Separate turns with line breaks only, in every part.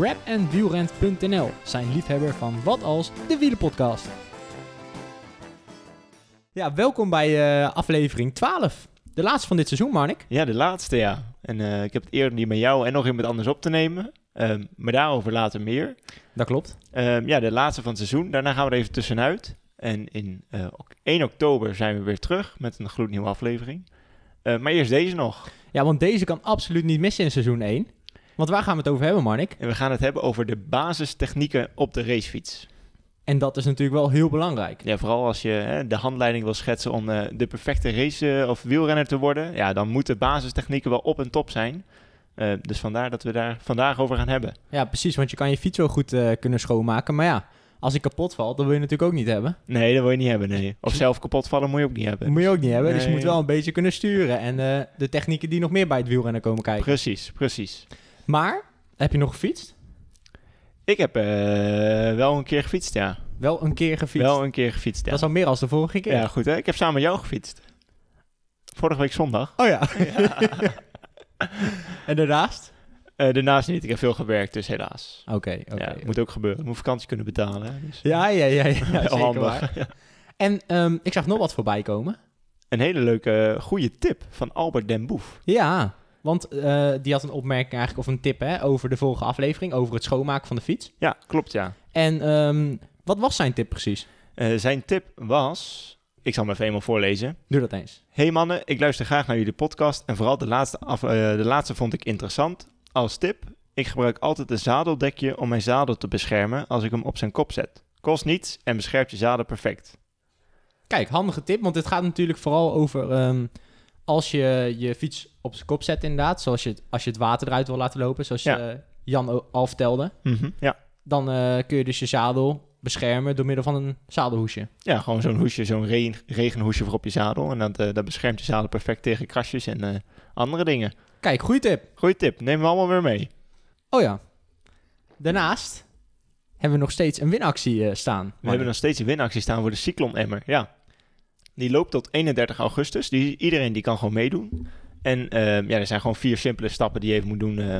rapandwielrent.nl, zijn liefhebber van Wat Als, de Wielenpodcast. Ja, welkom bij uh, aflevering 12. De laatste van dit seizoen, Marnik.
Ja, de laatste, ja. En uh, ik heb het eerder niet met jou en nog iemand anders op te nemen. Uh, maar daarover later meer.
Dat klopt.
Ehm, ja, de laatste van het seizoen. Daarna gaan we er even tussenuit. En in 1 oktober zijn we weer terug met een gloednieuwe aflevering. maar eerst deze nog.
Ja, want deze kan absoluut niet missen in seizoen 1. Want waar gaan we het over hebben, Marnik?
En we gaan het hebben over de basistechnieken op de racefiets.
En dat is natuurlijk wel heel belangrijk.
Ja, vooral als je hè, de handleiding wil schetsen om uh, de perfecte race- uh, of wielrenner te worden. Ja, dan moeten basistechnieken wel op en top zijn. Uh, dus vandaar dat we daar vandaag over gaan hebben.
Ja, precies. Want je kan je fiets wel goed kunnen schoonmaken. Maar ja, als hij kapot valt, dan wil je natuurlijk ook niet hebben.
Nee, dat wil je niet hebben, nee. Of zelf kapot vallen moet je ook niet hebben.
Moet je ook niet hebben. Nee. Dus je moet wel een beetje kunnen sturen. En de technieken die nog meer bij het wielrennen komen kijken.
Precies, precies.
Maar, heb je nog gefietst?
Ik heb uh, wel een keer gefietst, ja.
Wel een keer gefietst?
Wel een keer gefietst, ja.
Dat is al meer als de vorige keer.
Ja, goed hè. Ik heb samen met jou gefietst. Vorige week zondag.
Oh ja. ja. en daarnaast?
Uh, daarnaast niet. Ik heb veel gewerkt, dus helaas.
Oké, okay, oké. Okay.
Ja, moet ook gebeuren. Ik moet vakantie kunnen betalen. Dus.
Ja, ja, ja. ja, ja zeker. Ja. En um, ik zag nog wat voorbij komen.
Een hele leuke, goede tip van Albert Den Boef.
Ja, want uh, die had een opmerking eigenlijk, of een tip hè, over de vorige aflevering, over het schoonmaken van de fiets.
Ja, klopt ja.
En um, wat was zijn tip precies?
Uh, zijn tip was, ik zal hem even eenmaal voorlezen.
Doe dat eens.
Hey mannen, ik luister graag naar jullie podcast en vooral de laatste, af, uh, de laatste vond ik interessant. Als tip, ik gebruik altijd een zadeldekje om mijn zadel te beschermen als ik hem op zijn kop zet. Kost niets en beschermt je zadel perfect.
Kijk, handige tip, want dit gaat natuurlijk vooral over... Um, als je je fiets op zijn kop zet inderdaad, zoals je het, als je het water eruit wil laten lopen, zoals ja. uh, Jan al vertelde,
mm -hmm, ja.
dan uh, kun je dus je zadel beschermen door middel van een zadelhoesje.
Ja, gewoon zo'n hoesje, zo'n regen, regenhoesje voor op je zadel. En dat, uh, dat beschermt je zadel perfect tegen krasjes en andere dingen.
Kijk, goede tip.
Goeie tip, nemen we allemaal weer mee.
Oh ja. Daarnaast hebben we nog steeds een winactie staan.
We hebben nog steeds een winactie staan voor de Cyclon Emmer, ja. Die loopt tot 31 augustus. Die, iedereen die kan gewoon meedoen. En uh, ja, er zijn gewoon vier simpele stappen die je even moet doen uh,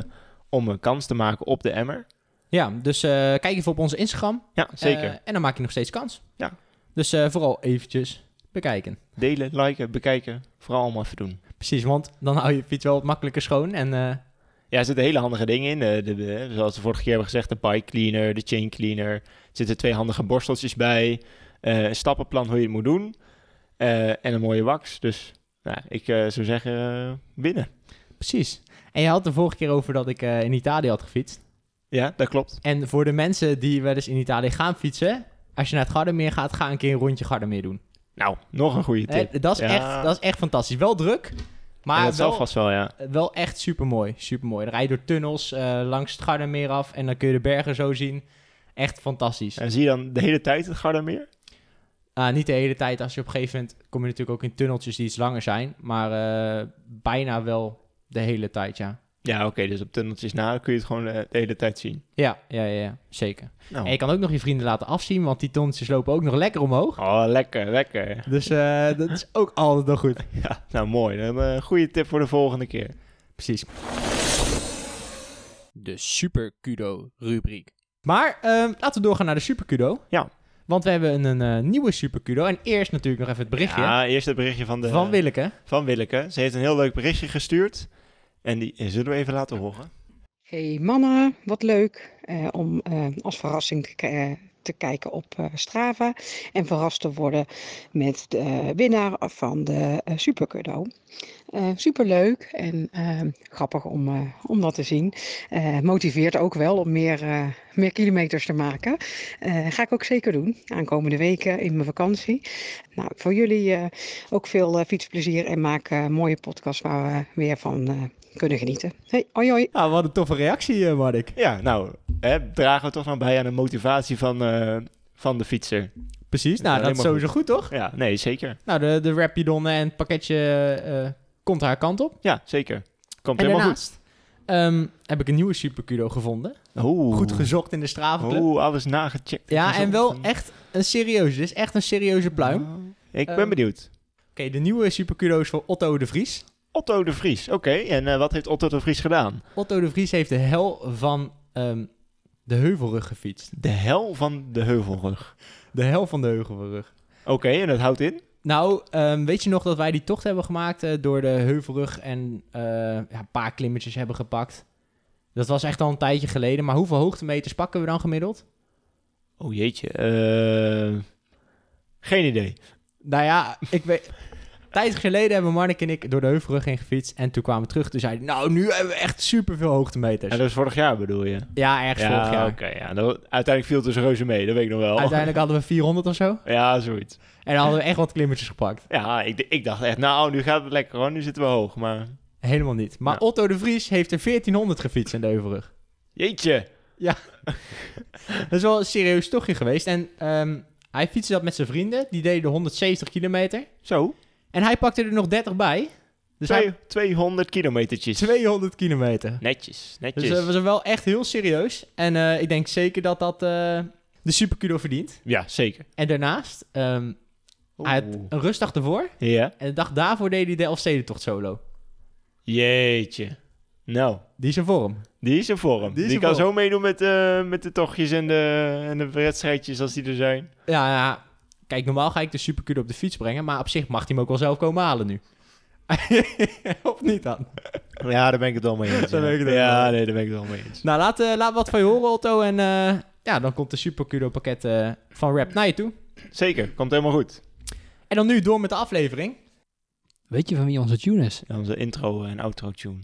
om een kans te maken op de emmer.
Ja, dus uh, kijk even op onze Instagram.
Ja, zeker.
en dan maak je nog steeds kans.
Ja.
Dus vooral eventjes bekijken.
Delen, liken, bekijken. Vooral allemaal even doen.
Precies, want dan hou je fiets wel wat makkelijker schoon. En,
ja, er zitten hele handige dingen in. De, de, de, zoals we vorige keer hebben gezegd, de bike cleaner, de chain cleaner. Er zitten twee handige borsteltjes bij. een stappenplan hoe je het moet doen. Uh, en een mooie wax. Dus nou, ik uh, zou zeggen, uh, winnen.
Precies. En je had de vorige keer over dat ik in Italië had gefietst.
Ja, dat klopt.
En voor de mensen die wel eens in Italië gaan fietsen, als je naar het Gardermeer gaat, ga een keer een rondje Gardermeer doen.
Nou, nog een goede tip.
dat, is ja. echt, dat is echt fantastisch. Wel druk, maar
dat wel, vast wel, ja.
Wel echt super mooi. Super mooi. Dan rij je door tunnels langs het Gardermeer af en dan kun je de bergen zo zien. Echt fantastisch.
En zie je dan de hele tijd het Gardermeer?
Uh, niet de hele tijd. Als je op een gegeven moment kom je natuurlijk ook in tunneltjes die iets langer zijn. Maar uh, bijna wel de hele tijd, ja.
Ja, oké. Okay, dus op tunneltjes na kun je het gewoon uh, de hele tijd zien.
Ja, ja, ja, ja zeker. Nou. En je kan ook nog je vrienden laten afzien, want die tunneltjes lopen ook nog lekker omhoog.
Oh, lekker, lekker.
Dus dat is ook altijd nog goed.
Ja, nou mooi. Een goede tip voor de volgende keer.
Precies. De Super Kudo rubriek. Maar ehm, laten we doorgaan naar de Super Kudo.
Ja.
Want we hebben een, een uh, nieuwe Supercudo. En eerst natuurlijk nog even het berichtje.
Ja, eerst het berichtje van de...
Van Willeke.
Van Willeke. Ze heeft een heel leuk berichtje gestuurd. En die zullen we even laten horen.
Hey mannen, wat leuk uh, om uh, als verrassing te, te kijken op uh, Strava. En verrast te worden met de winnaar van de uh, Supercudo. Uh, superleuk en grappig om, om dat te zien. motiveert ook wel om meer, meer kilometers te maken. ga ik ook zeker doen. Aankomende weken in mijn vakantie. Nou, voor jullie ook veel fietsplezier en maak mooie podcasts waar we weer van kunnen genieten. Hey, hoi hoi.
Nou, wat een toffe reactie, Mark.
Ja, nou, hè, dragen we toch nog bij aan de motivatie van, uh, van de fietser.
Precies, nou, dat is sowieso goed. goed. toch?
Ja, nee, zeker.
Nou, de, de Rapidon en het pakketje uh, komt haar kant op.
Ja, zeker. Komt en helemaal
daarnaast, goed. Um, heb ik een nieuwe Supercudo gevonden.
Oeh.
Goed gezocht in de Strava
Oeh, alles nagecheckt.
Ja, gezocht. en wel echt een serieuze. Dit is echt een serieuze pluim. Oh,
ik ben um, benieuwd.
Oké, okay, de nieuwe Supercudo is voor Otto de Vries.
Otto de Vries, oké. Okay. En uh, wat heeft Otto de Vries gedaan?
Otto de Vries heeft de hel van um, de heuvelrug gefietst.
De hel van de heuvelrug.
De hel van de heuvelrug.
Oké, en dat houdt in?
Nou, ehm, weet je nog dat wij die tocht hebben gemaakt eh, door de heuvelrug en eh, ja, een paar klimmetjes hebben gepakt? Dat was echt al een tijdje geleden, maar hoeveel hoogtemeters pakken we dan gemiddeld?
Oh jeetje. eh, geen idee.
Nou ja, ik weet... Tijd geleden hebben Marnik en ik door de heuvelrug heen gefietst. En toen kwamen we terug. Toen zeiden nou, nu hebben we echt superveel hoogtemeters.
En dat is vorig jaar bedoel je?
Ja, ergens vorig jaar.
oké. ja. Dat- uiteindelijk viel het dus reuze mee, dat weet ik nog wel.
Uiteindelijk hadden we 400 of zo.
Ja, zoiets.
En dan hadden we echt wat klimmetjes gepakt.
Ja, ik, ik dacht echt, nou, nu gaat het lekker hoor. Nu zitten we hoog, maar...
Helemaal niet. Maar
Ja.
Otto de Vries heeft er 1400 gefietst in de heuvelrug.
Jeetje.
Dat is wel een serieus tochtje geweest. En ehm, hij fietste dat met zijn vrienden. Die deden 170 kilometer.
Zo,
En hij pakte er nog 30 bij. Dus hij
Twee- 200 kilometertjes.
200 kilometer.
Netjes, netjes.
Dus dat was wel echt heel serieus. En eh, ik denk zeker dat dat eh, de superkudo verdient.
Ja, zeker.
En daarnaast, ehm, hij had een rustdag ervoor.
Ja.
En de dag daarvoor deed hij de Elfstedentocht solo.
Jeetje. Nou,
Die is in vorm.
die is in vorm.
Die
Die, kan
vorm.
zo meedoen met, eh, met de tochtjes en de, en de wedstrijdjes als die er zijn.
Ja, ja. Kijk, normaal ga ik de superkudo op de fiets brengen. Maar op zich mag hij hem ook wel zelf komen halen nu. of niet dan?
Ja, daar ben ik het wel mee eens.
Daar ben ik het wel
ja,
mee
nee, daar ben ik het wel mee eens.
Nou, laat, eh, laat wat van je horen, Otto. En eh, ja, dan komt de superkudo pakket eh, van Rap naar je toe.
Zeker, komt helemaal goed.
En dan nu door met de aflevering.
Weet je van wie onze tune is?
Ja, Onze intro en outro tune.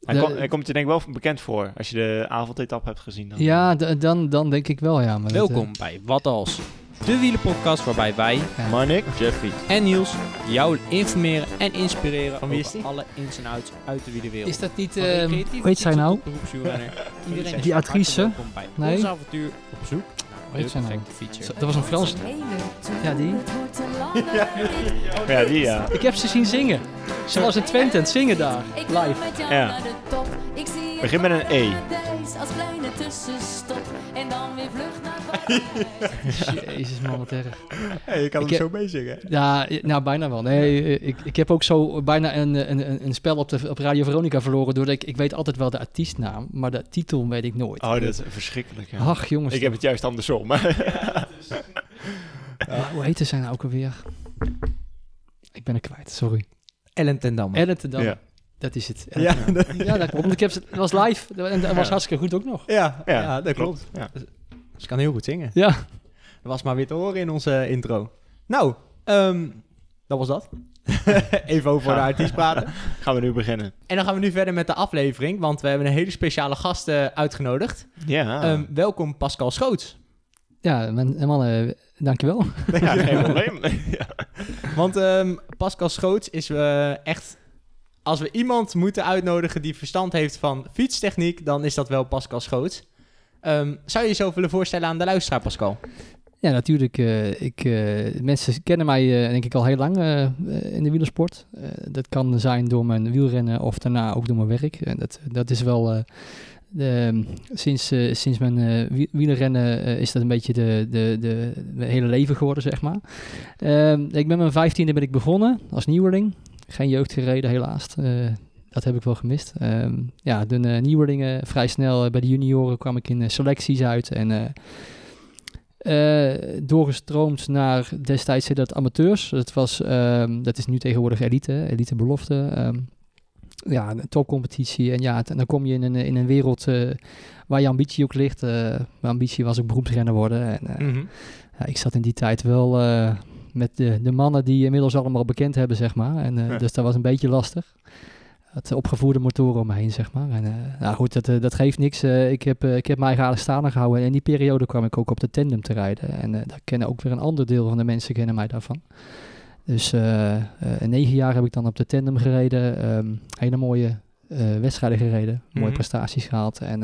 Hij,
De-
kom- hij komt je denk ik wel bekend voor. Als je de avondetap hebt gezien. Dan.
Ja, dan, dan denk ik wel, ja. Maar dat,
Welkom bij Wat Als, de wielenpodcast waarbij wij.
Marnik, Jeffrey.
en Niels jou informeren en inspireren
Van wie is
over
die?
alle ins en outs uit de wielerwereld.
is dat niet... Ehm, hoe heet zij nou?
Iedereen is
Die actrice?
welkom bij
Nee.
ons avontuur op zoek
heet zij nou?
perfecte fietser.
Zo- Dat was een Frans... Ja, die.
Ja, die ja.
Ik heb ze zien zingen. Ze was in Twente aan het zingen daar. Live.
Ja. Begin met een E.
Als kleine tussenstop en dan weer vlug naar
Jezus man, wat erg.
Hey, je kan
Ik
hem
heb-
zo meezingen.
Ja, nou bijna wel. Nee, eh, ik, ik heb ook zo bijna een, een, een- een spel op, de, op Radio Veronica verloren. Doordat ik, ik weet altijd wel de artiestnaam, maar de titel weet ik nooit.
Oh, dat is verschrikkelijk. Ja.
Ach jongens,
ik heb het juist andersom.
Ja, hoe heette zij nou ook alweer? Ik ben er kwijt, sorry.
Ellen ten Damme.
Ellen.
Ja.
Dat is het.
Ja, dat-
Ja, dat klopt. Ik heb het was live en dat was
Ja.
hartstikke goed ook nog.
ja, ja,
Ja,
dat klopt.
Ja.
Ze kan heel goed zingen.
Ja.
Dat was maar weer te horen in onze intro. Nou, ehm, dat was dat. Even over de artiest praten.
Gaan we nu beginnen.
En dan gaan we nu verder met de aflevering, want we hebben een hele speciale gast eh, uitgenodigd.
Ja.
Ehm, welkom Pascal Schoots.
Ja, man, en mannen, dankjewel.
ja, geen probleem. ja.
Want ehm, Pascal Schoots is eh, echt... Als we iemand moeten uitnodigen die verstand heeft van fietstechniek, dan is dat wel Pascal Schoots. Ehm, zou je jezelf willen voorstellen aan de luisteraar, Pascal?
Ja, natuurlijk. eh, ik, eh, mensen kennen mij eh, denk ik al heel lang in de wielersport. Dat kan zijn door mijn wielrennen of daarna ook door mijn werk. En dat, dat is wel... sinds, sinds mijn wie- wielerrennen eh, is dat een beetje de, de, de, mijn hele leven geworden, zeg maar. Ehm, ik ben mijn vijftiende ben ik begonnen als nieuweling. Geen jeugd gereden, helaas. Dat heb ik wel gemist. Ehm, ja, de eh, nieuwelingen vrij snel eh, bij de junioren kwam ik in eh, selecties uit. En doorgestroomd naar destijds dat amateurs. Dat, was, ehm, dat is nu tegenwoordig elite, elite belofte. Ehm, ja, een topcompetitie. En ja, en dan kom je in een, in een wereld waar je ambitie ook ligt. Mijn ambitie was ook beroepsrenner worden. En,
Mhm.
ja, ik zat in die tijd wel met de, de mannen die inmiddels allemaal bekend hebben, zeg maar. En,
Ja.
Dus dat was een beetje lastig. Het opgevoerde motoren om me heen, zeg maar. En, eh, nou goed, dat, eh, dat geeft niks. Eh, ik, heb, ik heb mijn eigen staande gehouden. En in die periode kwam ik ook op de tandem te rijden. En daar kennen ook weer een ander deel van de mensen kennen mij daarvan. Dus negen jaar heb ik dan op de tandem gereden. ehm, hele mooie wedstrijden gereden. Mooie
Mhm.
prestaties gehaald. En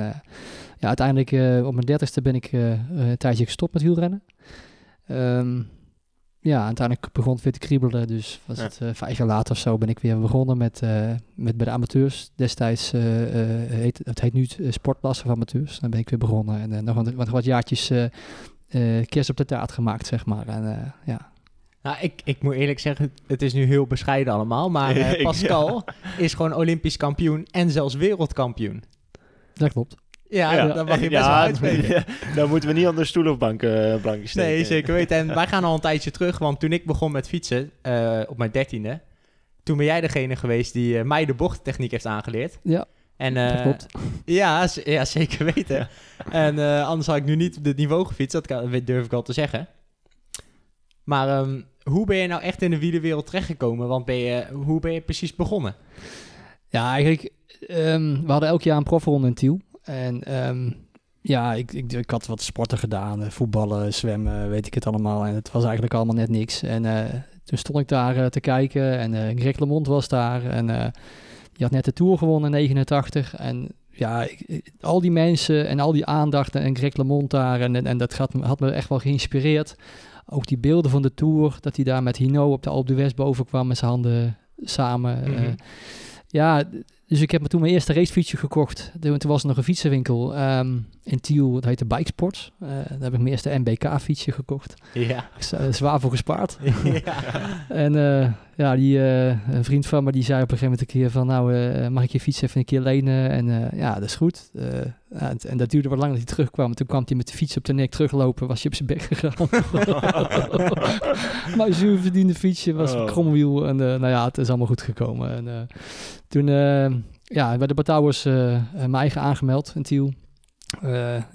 ja, uiteindelijk op mijn dertigste ben ik een tijdje gestopt met wielrennen. Ehm, ja, uiteindelijk begon het weer te kriebelen. Dus was
Ja.
het eh, vijf jaar later of zo ben ik weer begonnen met, eh, met bij de amateurs. Destijds, eh, eh, heet, het heet nu sportklasse van amateurs. Dan ben ik weer begonnen en nog wat, wat, wat jaartjes eh eh, kerst op de taart gemaakt, zeg maar. En eh, ja,
Nou, ik, ik moet eerlijk zeggen, het- is nu heel bescheiden allemaal. Maar eh, Pascal is gewoon Olympisch kampioen en zelfs wereldkampioen.
dat klopt.
Ja,
Ja.
dat mag je best wel
Ja,
uitspreken.
Dan moeten we niet onder stoel of banken, uh, blankjes steken.
Nee, zeker weten. En wij gaan al een tijdje terug, want toen ik begon met fietsen, eh, op mijn dertiende, toen ben jij degene geweest die eh, mij de bochttechniek heeft aangeleerd.
Ja,
En,
dat
eh,
klopt.
Ja, z- ja zeker weten. En eh, anders had ik nu niet op dit niveau gefietst, dat kan- dat durf ik al te zeggen. Maar ehm, hoe ben je nou echt in de wielerwereld terechtgekomen? Want ben je, hoe ben je precies begonnen?
Ja, eigenlijk, ehm, we hadden elk jaar een profronde in Tiel. En ehm, ja, ik, ik, ik had wat sporten gedaan, eh, voetballen, zwemmen, weet ik het allemaal. En het was eigenlijk allemaal net niks. En eh, toen stond ik daar eh, te kijken en eh Greg LeMond was daar. En die had net de Tour gewonnen in 89. En ja, ik- al die mensen en al die aandacht en Greg LeMond daar. En, en, en dat had, me- had me echt wel geïnspireerd. Ook die beelden van de Tour, dat hij daar met Hino op de Alpe d'Huez boven kwam met zijn handen samen.
Mhm.
ja, dus ik heb me toen mijn eerste racefietsje gekocht. Toen, was er nog een fietsenwinkel ehm, in Tiel, dat heette Bikesports. Eh daar heb ik mijn eerste MBK-fietsje gekocht.
Ja.
Eh, zwaar voor gespaard.
ja.
En eh, ja, die, een vriend van me die zei op een gegeven moment een keer van... nou, mag ik je fiets even een keer lenen? En ja, dat is goed. Ja, en, dat duurde wat lang dat hij terugkwam. Toen kwam hij met de fiets op de nek teruglopen. Was hij op zijn bek gegaan. maar zuur verdiende fietsje was
Oh.
kromwiel. En nou ja, het is allemaal goed gekomen. En toen eh, ja, bij de Batouwers eh eh, mijn eigen aangemeld in Tiel.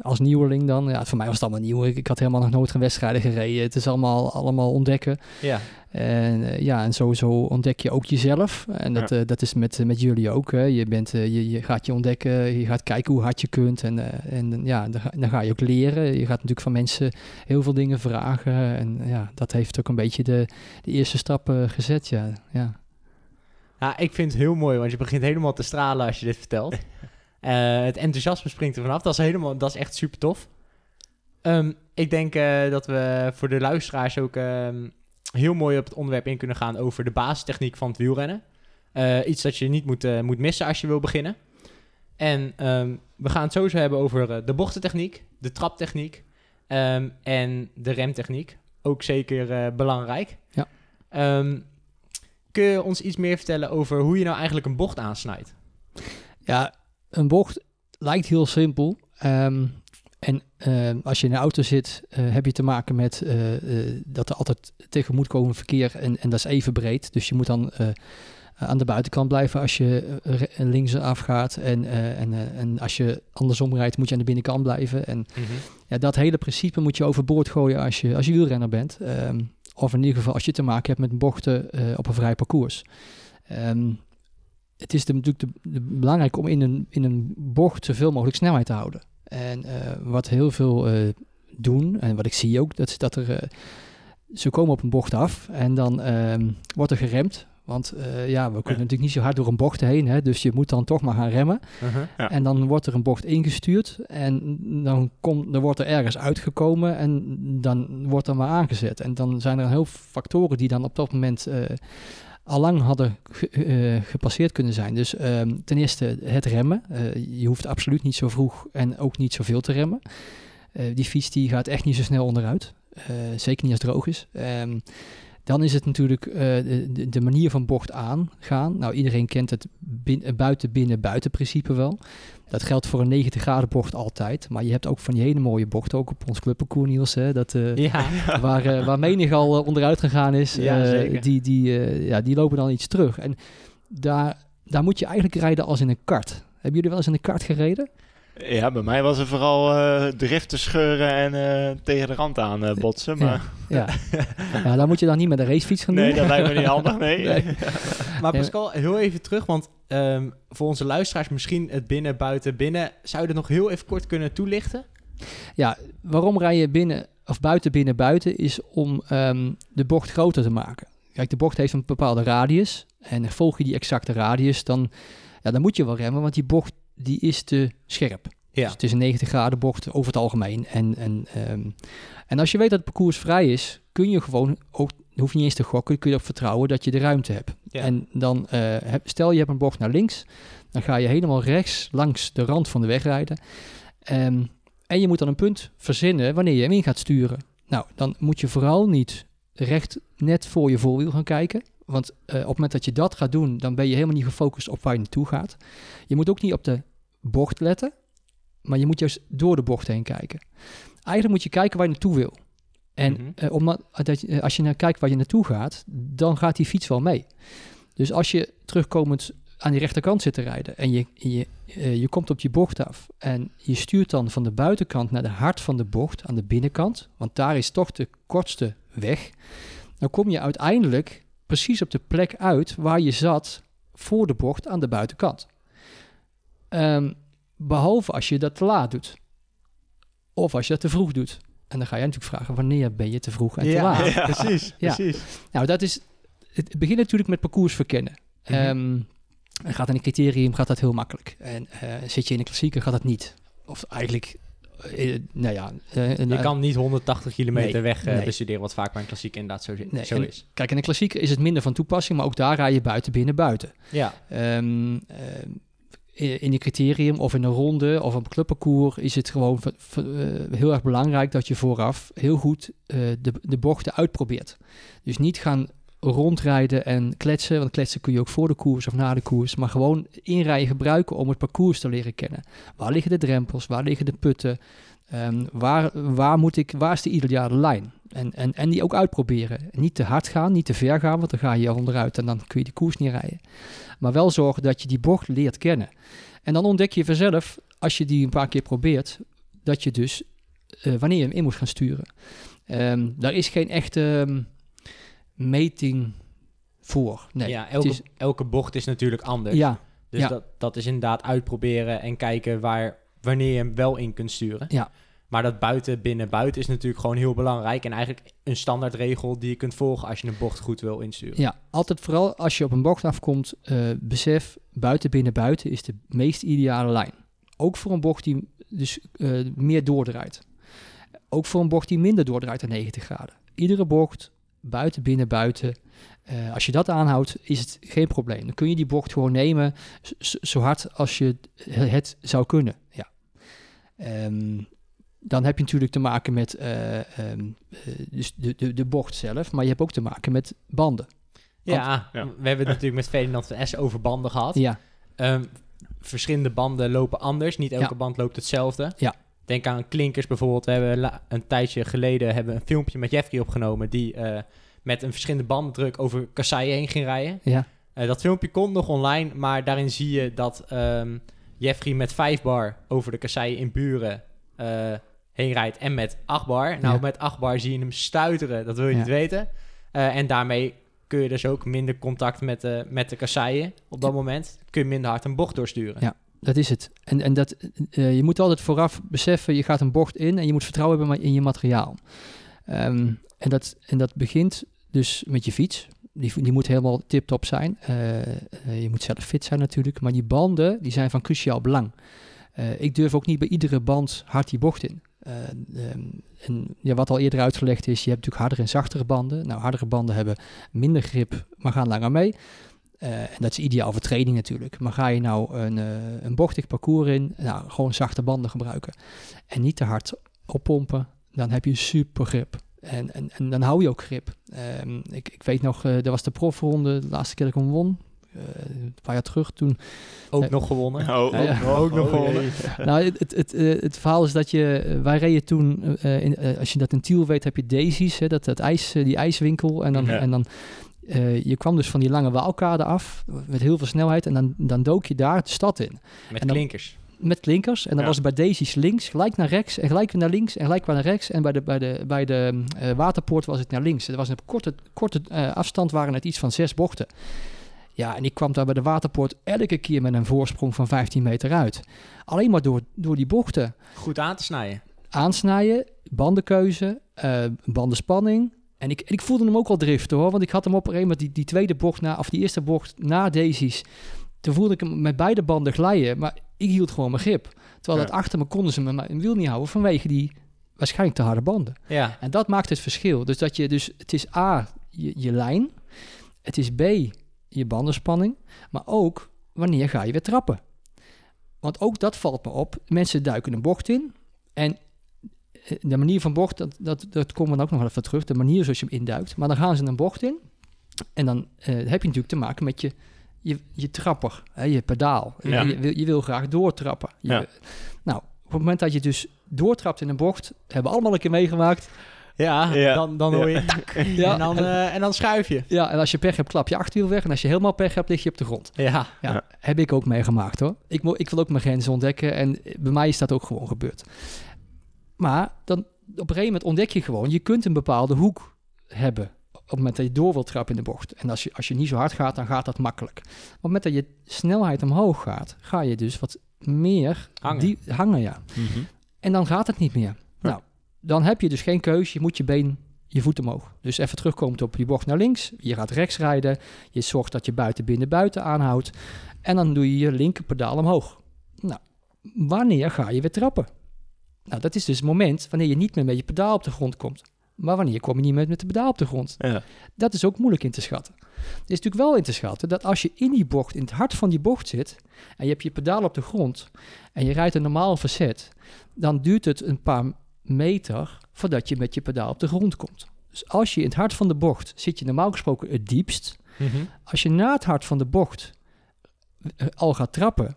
Als nieuweling dan. Ja, voor mij was het allemaal nieuw. Ik, ik had helemaal nog nooit geen wedstrijden gereden. Het is allemaal, allemaal ontdekken.
ja.
En ja, en sowieso ontdek je ook jezelf. En dat,
Ja.
dat is met, met jullie ook. Hè. Je, bent, je, je gaat je ontdekken, je gaat kijken hoe hard je kunt. En, en ja, dan ga, dan ga je ook leren. Je gaat natuurlijk van mensen heel veel dingen vragen. En ja, dat heeft ook een beetje de, de eerste stappen gezet. Ja. Ja.
Ja, ik vind het heel mooi, want je begint helemaal te stralen als je dit vertelt. Eh, het enthousiasme springt er vanaf. Dat is, helemaal, dat is echt super tof. Ehm, ik denk eh, dat we voor de luisteraars ook ehm, heel mooi op het onderwerp in kunnen gaan over de basistechniek van het wielrennen. Eh, iets dat je niet moet, moet missen als je wil beginnen. En ehm, we gaan het sowieso hebben over de bochtentechniek, de traptechniek en de remtechniek. Ook zeker belangrijk.
Ja.
Kun je ons iets meer vertellen over hoe je nou eigenlijk een bocht aansnijdt?
ja, een bocht lijkt heel simpel. Ehm, en ehm, als je in een auto zit, eh, heb je te maken met eh, eh, dat er altijd tegemoetkomend verkeer en, en dat is even breed. Dus je moet dan aan de buitenkant blijven als je links afgaat. En, en, en als je andersom rijdt, moet je aan de binnenkant blijven. En ja, dat hele principe moet je overboord gooien als je, als je wielrenner bent. Ehm, of in ieder geval als je te maken hebt met bochten eh, op een vrij parcours. Ehm, het is natuurlijk de, de- belangrijk om in een, in een bocht zoveel mogelijk snelheid te houden. En eh, wat heel veel eh, doen, en wat ik zie ook, dat dat er... ze komen op een bocht af en dan ehm, wordt er geremd. Want eh, ja, we kunnen natuurlijk niet zo hard door een bocht heen. Hè, dus je moet dan toch maar gaan remmen.
Uh-huh.
Ja.
En dan wordt er een bocht ingestuurd en dan, komt, dan wordt er ergens uitgekomen en dan wordt er maar aangezet. En dan zijn er heel veel factoren die dan op dat moment eh allang hadden ge- eh, gepasseerd kunnen zijn. Dus ehm, ten eerste het remmen. Je hoeft absoluut niet zo vroeg en ook niet zoveel te remmen. Die fiets die gaat echt niet zo snel onderuit. Zeker niet als het droog is. Ehm, dan is het natuurlijk eh, de, de- manier van bocht aangaan. Nou, iedereen kent het bin- eh, buiten-binnen-buiten principe wel. Dat geldt voor een 90 graden bocht altijd. Maar je hebt ook van die hele mooie bochten, ook op ons clubparcours Niels. Hè, dat, eh,
Ja.
waar, waar menig al onderuit gegaan is,
Ja,
die, die, ja, die lopen dan iets terug. En daar, daar moet je eigenlijk rijden als in een kart. Hebben jullie wel eens in een kart gereden?
Ja, bij mij was er vooral eh driften scheuren en eh, tegen de rand aan eh, botsen. Maar
Ja. ja, daar moet je dan niet met een racefiets gaan doen.
nee, dat lijkt me niet handig, nee.
Nee.
Maar. Pascal, heel even terug, want ehm, voor onze luisteraars misschien het binnen, buiten, binnen. Zou je dat nog heel even kort kunnen toelichten?
Ja, waarom rij je binnen of buiten, binnen, buiten is om ehm, de bocht groter te maken. Kijk, de bocht heeft een bepaalde radius en volg je die exacte radius, dan, ja, dan moet je wel remmen, want die bocht die is te scherp.
Ja.
Dus het is een 90 graden bocht over het algemeen. En, en, ehm, en als je weet dat het parcours vrij is, kun je gewoon ook, je hoeft niet eens te gokken, kun je erop vertrouwen dat je de ruimte hebt.
Ja.
En dan, eh, heb- stel je hebt een bocht naar links, dan ga je helemaal rechts langs de rand van de weg rijden. Ehm, en je moet dan een punt verzinnen wanneer je hem in gaat sturen. Nou, dan moet je vooral niet recht net voor je voorwiel gaan kijken. Want eh, op het moment dat je dat gaat doen, dan ben je helemaal niet gefocust op waar je naartoe gaat. Je moet ook niet op de bocht letten. maar je moet juist door de bocht heen kijken. Eigenlijk moet je kijken waar je naartoe wil. En
Mhm.
eh, omdat, dat, eh, als je naar kijkt waar je naartoe gaat, dan gaat die fiets wel mee. Dus als je terugkomend aan die rechterkant zit te rijden en je, je, je komt op je bocht af en je stuurt dan van de buitenkant naar de hart van de bocht aan de binnenkant, want daar is toch de kortste weg, dan kom je uiteindelijk precies op de plek uit waar je zat voor de bocht aan de buitenkant. Ehm, behalve als je dat te laat doet. Of als je dat te vroeg doet. En dan ga je natuurlijk vragen, wanneer ben je te vroeg en te
ja,
laat?
Ja.
precies,
Ja.
precies.
Nou, dat is. Het begint natuurlijk met parcours verkennen.
Mhm.
Ehm, en gaat in een criterium gaat dat heel makkelijk. En eh, zit je in een klassieker gaat dat niet. Of eigenlijk, nou ja. eh,
Je
nou,
kan niet 180 kilometer
Nee,
weg eh,
nee.
bestuderen, wat vaak bij een klassiek inderdaad zo,
Nee,
zo
en-
is.
Kijk, in een klassieker is het minder van toepassing, maar ook daar rij je buiten, binnen, buiten.
Ja,
Ehm, in een criterium of in een ronde of op een clubparcours is het gewoon eh, heel erg belangrijk dat je vooraf heel goed eh, de, de bochten uitprobeert. Dus niet gaan rondrijden en kletsen, want kletsen kun je ook voor de koers of na de koers, maar gewoon inrijden gebruiken om het parcours te leren kennen. Waar liggen de drempels, waar liggen de putten, Ehm, waar, waar, moet ik, waar is de ideale lijn? En, en, en die ook uitproberen. Niet te hard gaan, niet te ver gaan, want dan ga je onderuit en dan kun je die koers niet rijden. Maar wel zorgen dat je die bocht leert kennen. En dan ontdek je vanzelf, als je die een paar keer probeert, dat je dus eh, wanneer je hem in moet gaan sturen. Ehm, daar is geen echte ehm, meting voor. Nee.
ja elke,
is-
elke bocht is natuurlijk anders.
ja,
Dus
ja.
dat, dat is inderdaad uitproberen en kijken waar, wanneer je hem wel in kunt sturen.
Ja.
Maar dat buiten, binnen, buiten is natuurlijk gewoon heel belangrijk. En eigenlijk een standaardregel die je kunt volgen als je een bocht goed wil insturen.
Ja, altijd vooral als je op een bocht afkomt, eh, besef buiten, binnen, buiten is de meest ideale lijn. Ook voor een bocht die dus eh, meer doordraait. Ook voor een bocht die minder doordraait dan 90 graden. Iedere bocht, buiten, binnen, buiten. eh, als je dat aanhoudt, is het geen probleem. Dan kun je die bocht gewoon nemen zo hard als je het zou kunnen. Ja. Ehm, dan heb je natuurlijk te maken met eh, ehm, eh, dus de, de, de bocht zelf, maar je hebt ook te maken met banden.
Ja,
Ja.
we hebben het natuurlijk met Ferdinand van S over banden gehad.
Ja,
Ehm, verschillende banden lopen anders. Niet elke
Ja.
band loopt hetzelfde.
Ja.
Denk aan klinkers bijvoorbeeld. We hebben een tijdje geleden hebben een filmpje met Jeffrey opgenomen... die eh, met een verschillende bandendruk over kasseien heen ging rijden.
ja,
Eh, dat filmpje komt nog online, maar daarin zie je dat ehm, Jeffrey met 5 bar over de kasseien in Buren eh, heen rijdt en met 8 bar. Nou,
Ja.
met 8 bar zie je hem stuiteren, dat wil je
Ja.
niet weten. En daarmee kun je dus ook minder contact met de, met de kasseien op dat moment. Kun je minder hard een bocht doorsturen.
Ja. Dat is het. En, en dat, eh, je moet altijd vooraf beseffen, je gaat een bocht in en je moet vertrouwen hebben in je materiaal. Ehm, en, dat, en dat begint dus met je fiets. Die, die moet helemaal tip-top zijn. Eh, eh, je moet zelf fit zijn natuurlijk. Maar die banden, die zijn van cruciaal belang. Ik durf ook niet bij iedere band hard die bocht in. Eh, ehm, ja, wat al eerder uitgelegd is, je hebt natuurlijk hardere en zachtere banden. Nou, hardere banden hebben minder grip, maar gaan langer mee. Eh, en dat is ideaal voor training natuurlijk. Maar ga je nou een, eh, een bochtig parcours in, nou, gewoon zachte banden gebruiken. En niet te hard oppompen, dan heb je super grip. En, en, en dan hou je ook grip. Ehm, ik, ik weet nog, eh dat was de profronde, de laatste keer dat ik hem won. eh, een paar jaar terug toen.
Ook nog gewonnen.
Oh,
ja.
nog,
Ook nog
oh,
gewonnen.
jee.
nou, het, het, het, het verhaal is dat je, wij reden toen, eh, in, als je dat in Tiel weet, heb je Daisy's, hè, dat, dat ijs, die ijswinkel. En dan,
Ja.
en dan eh, je kwam dus van die lange waalkade af, met heel veel snelheid. En dan, dan dook je daar de stad in.
Met
dan-
klinkers.
met klinkers. En dan
Ja.
was het bij Daisy's links, gelijk naar rechts en gelijk weer naar links en gelijk weer naar rechts. En bij de, bij de, bij de eh, waterpoort was het naar links. Er was een korte, korte eh, afstand, waren het iets van zes bochten. Ja, en ik kwam daar bij de waterpoort elke keer met een voorsprong van 15 meter uit. Alleen maar door, door die bochten.
Goed aan te snijden.
Aansnijden, bandenkeuze, bandenspanning. En ik, ik voelde hem ook al driften hoor. Want ik had hem op een gegeven moment die, die tweede bocht na, of die eerste bocht na Daisy's. Toen voelde ik hem met beide banden glijden. Maar ik hield gewoon mijn grip. Terwijl
Ja.
dat achter me konden ze me mijn wiel niet houden vanwege die waarschijnlijk te harde banden.
Ja.
En dat maakt het verschil. Dus dat je dus, het is A, je, je lijn. Het is B, je bandenspanning. Maar ook, wanneer ga je weer trappen? Want ook dat valt me op. Mensen duiken een bocht in. En de manier van bocht, dat, dat, dat komen we dan ook nog wel even terug. De manier zoals je hem induikt. Maar dan gaan ze een bocht in. En dan eh, heb je natuurlijk te maken met je, je, je trapper, hè, je pedaal.
Ja.
Je, je, wil, je wil graag doortrappen. Je-
Ja.
Nou, het moment dat je dus doortrapt in een bocht, hebben we allemaal een keer meegemaakt.
Ja,
Ja.
Dan, dan hoor je tak.
Ja.
En, dan, eh, en dan schuif je.
Ja, en als je pech hebt, klap je achterwiel weg. En als je helemaal pech hebt, lig je op de grond.
Ja.
Ja,
Ja.
heb ik ook meegemaakt hoor. Ik, ik wil ook mijn grenzen ontdekken en bij mij is dat ook gewoon gebeurd. Maar dan, op een gegeven moment ontdek je gewoon, je kunt een bepaalde hoek hebben op het moment dat je door wilt trappen in de bocht. En als je, als je niet zo hard gaat, dan gaat dat makkelijk. Maar op het moment dat je snelheid omhoog gaat, ga je dus wat meer
Hangen.
Die, hangen ja. En dan gaat het niet meer. Nou, dan heb je dus geen keus. Je moet je been, je voet omhoog. Dus even terugkomend op die bocht naar links. Je gaat rechts rijden. Je zorgt dat je buiten binnen buiten aanhoudt. En dan doe je je linkerpedaal omhoog. Nou, wanneer ga je weer trappen? Nou, dat is dus het moment wanneer je niet meer met je pedaal op de grond komt. Maar wanneer kom je niet meer met de pedaal op de grond?
Ja.
Dat is ook moeilijk in te schatten. Het is natuurlijk wel in te schatten dat als je in die bocht, in het hart van die bocht zit, en je hebt je pedaal op de grond en je rijdt een normaal verzet, dan duurt het een paar meter voordat je met je pedaal op de grond komt. Dus als je in het hart van de bocht zit je normaal gesproken het diepst. Als je na het hart van de bocht eh, al gaat trappen,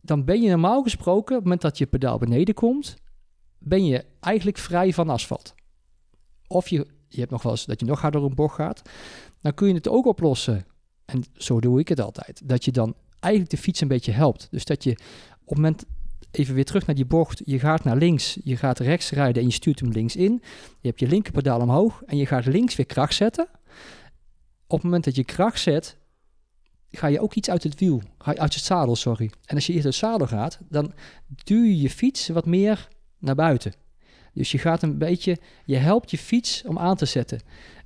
dan ben je normaal gesproken, op het moment dat je pedaal beneden komt, ben je eigenlijk vrij van asfalt. Of je, je hebt nog wel eens dat je nog harder een bocht gaat, dan kun je het ook oplossen. En zo doe ik het altijd. Dat je dan eigenlijk de fiets een beetje helpt. Dus dat je op het moment, even weer terug naar die bocht, je gaat naar links, je gaat rechts rijden en je stuurt hem links in. Je hebt je linkerpedaal omhoog en je gaat links weer kracht zetten. Op het moment dat je kracht zet, ga je ook iets uit het wiel, uit het zadel, sorry. En als je uit het zadel gaat, dan duw je je fiets wat meer naar buiten. Dus je gaat een beetje, je helpt je fiets om aan te zetten.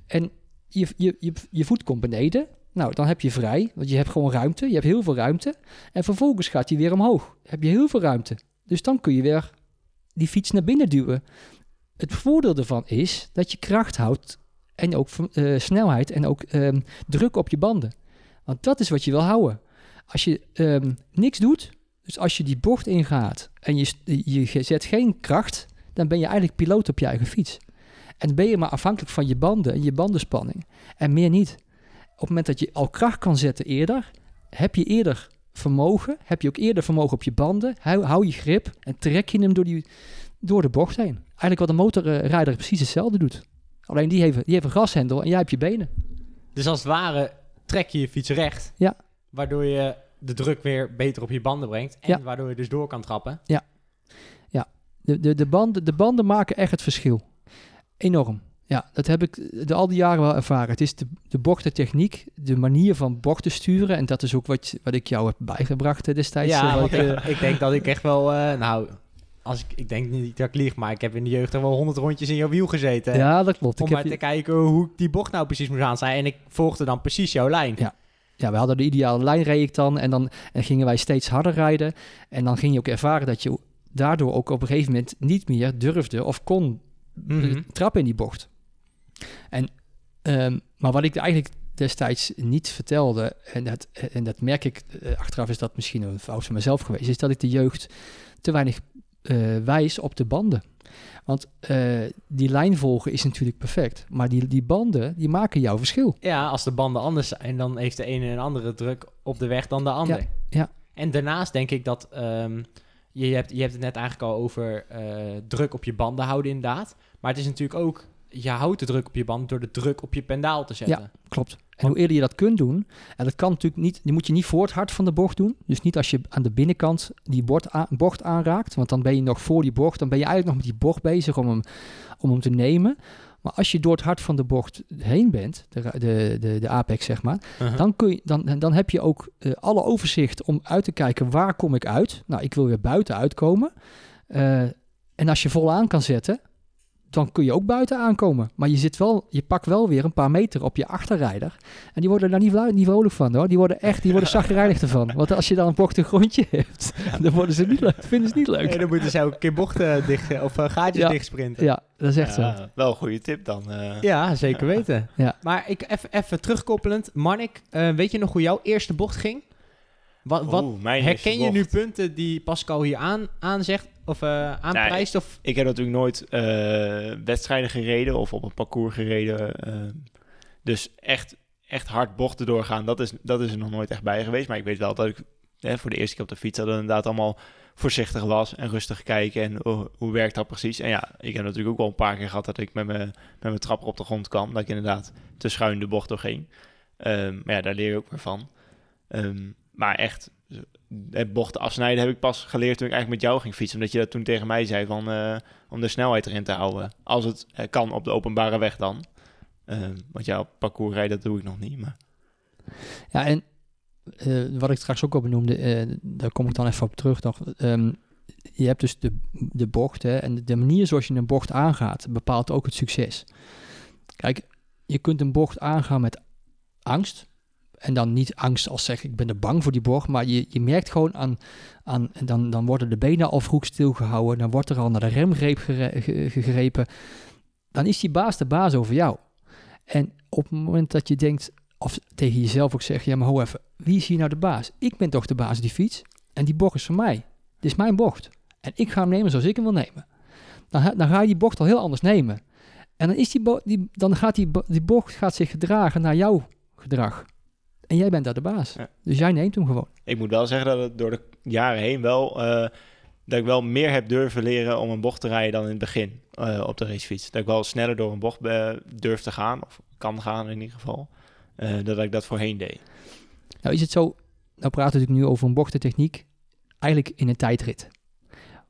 En je, je, je, je voet komt beneden. Nou, dan heb je vrij, want je hebt gewoon ruimte. Je hebt heel veel ruimte. En vervolgens gaat hij weer omhoog. Heb je heel veel ruimte. Dus dan kun je weer die fiets naar binnen duwen. Het voordeel ervan is dat je kracht houdt en ook eh, snelheid en ook ehm, druk op je banden. Want dat is wat je wil houden. Als je ehm, niks doet, dus als je die bocht ingaat en je, je zet geen kracht, dan ben je eigenlijk piloot op je eigen fiets. En ben je maar afhankelijk van je banden en je bandenspanning. En meer niet. Op het moment dat je al kracht kan zetten eerder, heb je eerder vermogen, heb je ook eerder vermogen op je banden, hou, hou je grip en trek je hem door, die, door de bocht heen. Eigenlijk wat een motorrijder precies hetzelfde doet. Alleen die heeft, die heeft een gashendel en jij hebt je benen.
Dus als het ware trek je je fiets recht.
Ja.
Waardoor je de druk weer beter op je banden brengt. En
Ja.
waardoor je dus door kan trappen.
De, de, de, banden, de banden maken echt het verschil. Enorm. Ja, dat heb ik de, al die jaren wel ervaren. Het is de, de bochtentechniek, de manier van bochten sturen. En dat is ook wat, wat ik jou heb bijgebracht eh, destijds.
ja,
eh, ik, eh,
ik denk dat ik echt wel... nou, als ik, ik denk niet dat ik lieg, maar ik heb in de jeugd er wel honderd rondjes in jouw wiel gezeten.
ja, dat klopt.
om
Ik
maar
heb,
te
je-
kijken hoe ik die bocht nou precies moest aan zijn. En ik volgde dan precies jouw lijn.
Ja. ja, we hadden de ideale lijn, reed ik dan. En dan en gingen wij steeds harder rijden. En dan ging je ook ervaren dat je daardoor ook op een gegeven moment niet meer durfde of kon
Mhm.
trappen in die bocht. En, ehm, maar wat ik eigenlijk destijds niet vertelde, en dat, en dat merk ik, eh, achteraf is dat misschien een fout van mezelf geweest, is dat ik de jeugd te weinig eh, wijs op de banden. Want eh, die lijn volgen is natuurlijk perfect, maar die, die banden, die maken jouw verschil.
Ja, als de banden anders zijn, dan heeft de ene een andere druk op de weg dan de ander.
Ja, ja.
En daarnaast denk ik dat ehm, je, hebt, je hebt het net eigenlijk al over eh, druk op je banden houden inderdaad. Maar het is natuurlijk ook, je houdt de druk op je band door de druk op je pendaal te zetten.
Klopt. En hoe eerder je dat kunt doen, en dat kan natuurlijk niet, die moet je niet voor het hart van de bocht doen. Dus niet als je aan de binnenkant die bocht, aan- bocht aanraakt, want dan ben je nog voor die bocht, dan ben je eigenlijk nog met die bocht bezig om hem, om hem te nemen. Maar als je door het hart van de bocht heen bent, de, de, de, de apex zeg maar, dan, kun je, dan, dan heb je ook eh, alle overzicht om uit te kijken waar kom ik uit. Nou, ik wil weer buiten uitkomen. Eh, en als je vol aan kan zetten, dan kun je ook buiten aankomen. Maar je, zit wel, je pakt wel weer een paar meter op je achterrijder. En die worden daar niet, niet vrolijk van hoor. Die worden echt, die worden zagrijnig ervan. Want als je dan een bochtig grondje hebt, dan worden ze niet leuk, vinden ze niet leuk.
En dan moeten ze ook een keer bochten dicht, of eh, gaatjes
Ja.
dichtsprinten.
Ja, dat is echt zo.
Wel een goede tip dan. eh.
Ja, zeker weten.
Ja.
Maar ik even, even terugkoppelend. Marnik, eh, weet je nog hoe jouw eerste bocht ging? Wat, wat
Oeh,
herken je nu punten die Pascal hier aan, aanzegt of eh aanprijst? of
Ik heb natuurlijk nooit eh, wedstrijden gereden of op een parcours gereden. eh, dus echt, echt hard bochten doorgaan, dat is, dat is er nog nooit echt bij geweest. Maar ik weet wel dat ik hè, voor de eerste keer op de fiets we inderdaad allemaal voorzichtig was en rustig kijken en oh, hoe werkt dat precies. En ja, ik heb natuurlijk ook wel een paar keer gehad dat ik met mijn, met mijn trapper op de grond kwam, dat ik inderdaad te schuin de bocht doorging. Ehm, maar ja, daar leer je ook weer van. Ehm, maar echt, het bochten afsnijden heb ik pas geleerd toen ik eigenlijk met jou ging fietsen. Omdat je dat toen tegen mij zei van, eh, om de snelheid erin te houden. Als het eh, kan op de openbare weg dan. Ehm, want op parcours rijden, dat doe ik nog niet. Maar
Ja, en eh, wat ik straks ook al benoemde, eh, daar kom ik dan even op terug nog. Ehm, je hebt dus de, de bocht hè, en de manier zoals je een bocht aangaat bepaalt ook het succes. Kijk, je kunt een bocht aangaan met angst. En dan niet angst als zeg ik ben er bang voor die bocht, maar je, je merkt gewoon aan, aan dan, dan worden de benen al vroeg stilgehouden, dan wordt er al naar de remgreep gegrepen. Dan is die baas de baas over jou. En op het moment dat je denkt, of tegen jezelf ook zeggen, ja maar ho even, wie is hier nou de baas? Ik ben toch de baas die fiets en die bocht is van mij. Dit is mijn bocht. En ik ga hem nemen zoals ik hem wil nemen. Dan, dan ga je die bocht al heel anders nemen. En dan, is die, die, dan gaat die, die bocht gaat zich gedragen naar jouw gedrag. En jij bent daar de baas.
Ja.
Dus jij neemt hem gewoon.
ik moet wel zeggen dat het door de jaren heen wel... eh, dat ik wel meer heb durven leren om een bocht te rijden dan in het begin eh, op de racefiets. Dat ik wel sneller door een bocht eh, durf te gaan, of kan gaan in ieder geval, dat ik dat voorheen deed.
Nou is het zo, nou praten we natuurlijk nu over een bochtentechniek, eigenlijk in een tijdrit.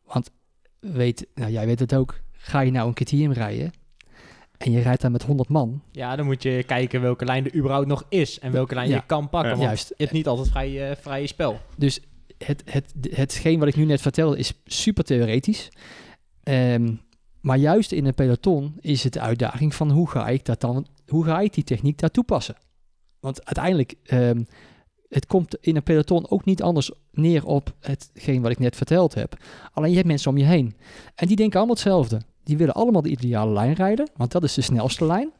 Want weet, nou jij weet het ook, ga je nou een KTM rijden en je rijdt daar met 100 man,
Ja, dan moet je kijken welke lijn er überhaupt nog is en welke lijn
Ja.
je kan pakken.
Ja.
want
Juist.
je hebt niet altijd vrij, eh, vrije spel.
Dus het, het, hetgeen wat ik nu net vertelde is super theoretisch. Ehm, maar juist in een peloton is het de uitdaging van hoe ga ik dat dan, hoe ga ik die techniek daar toepassen? Want uiteindelijk, ehm, het komt in een peloton ook niet anders neer op hetgeen wat ik net verteld heb. Alleen je hebt mensen om je heen. En die denken allemaal hetzelfde. Die willen allemaal de ideale lijn rijden, want dat is de snelste lijn.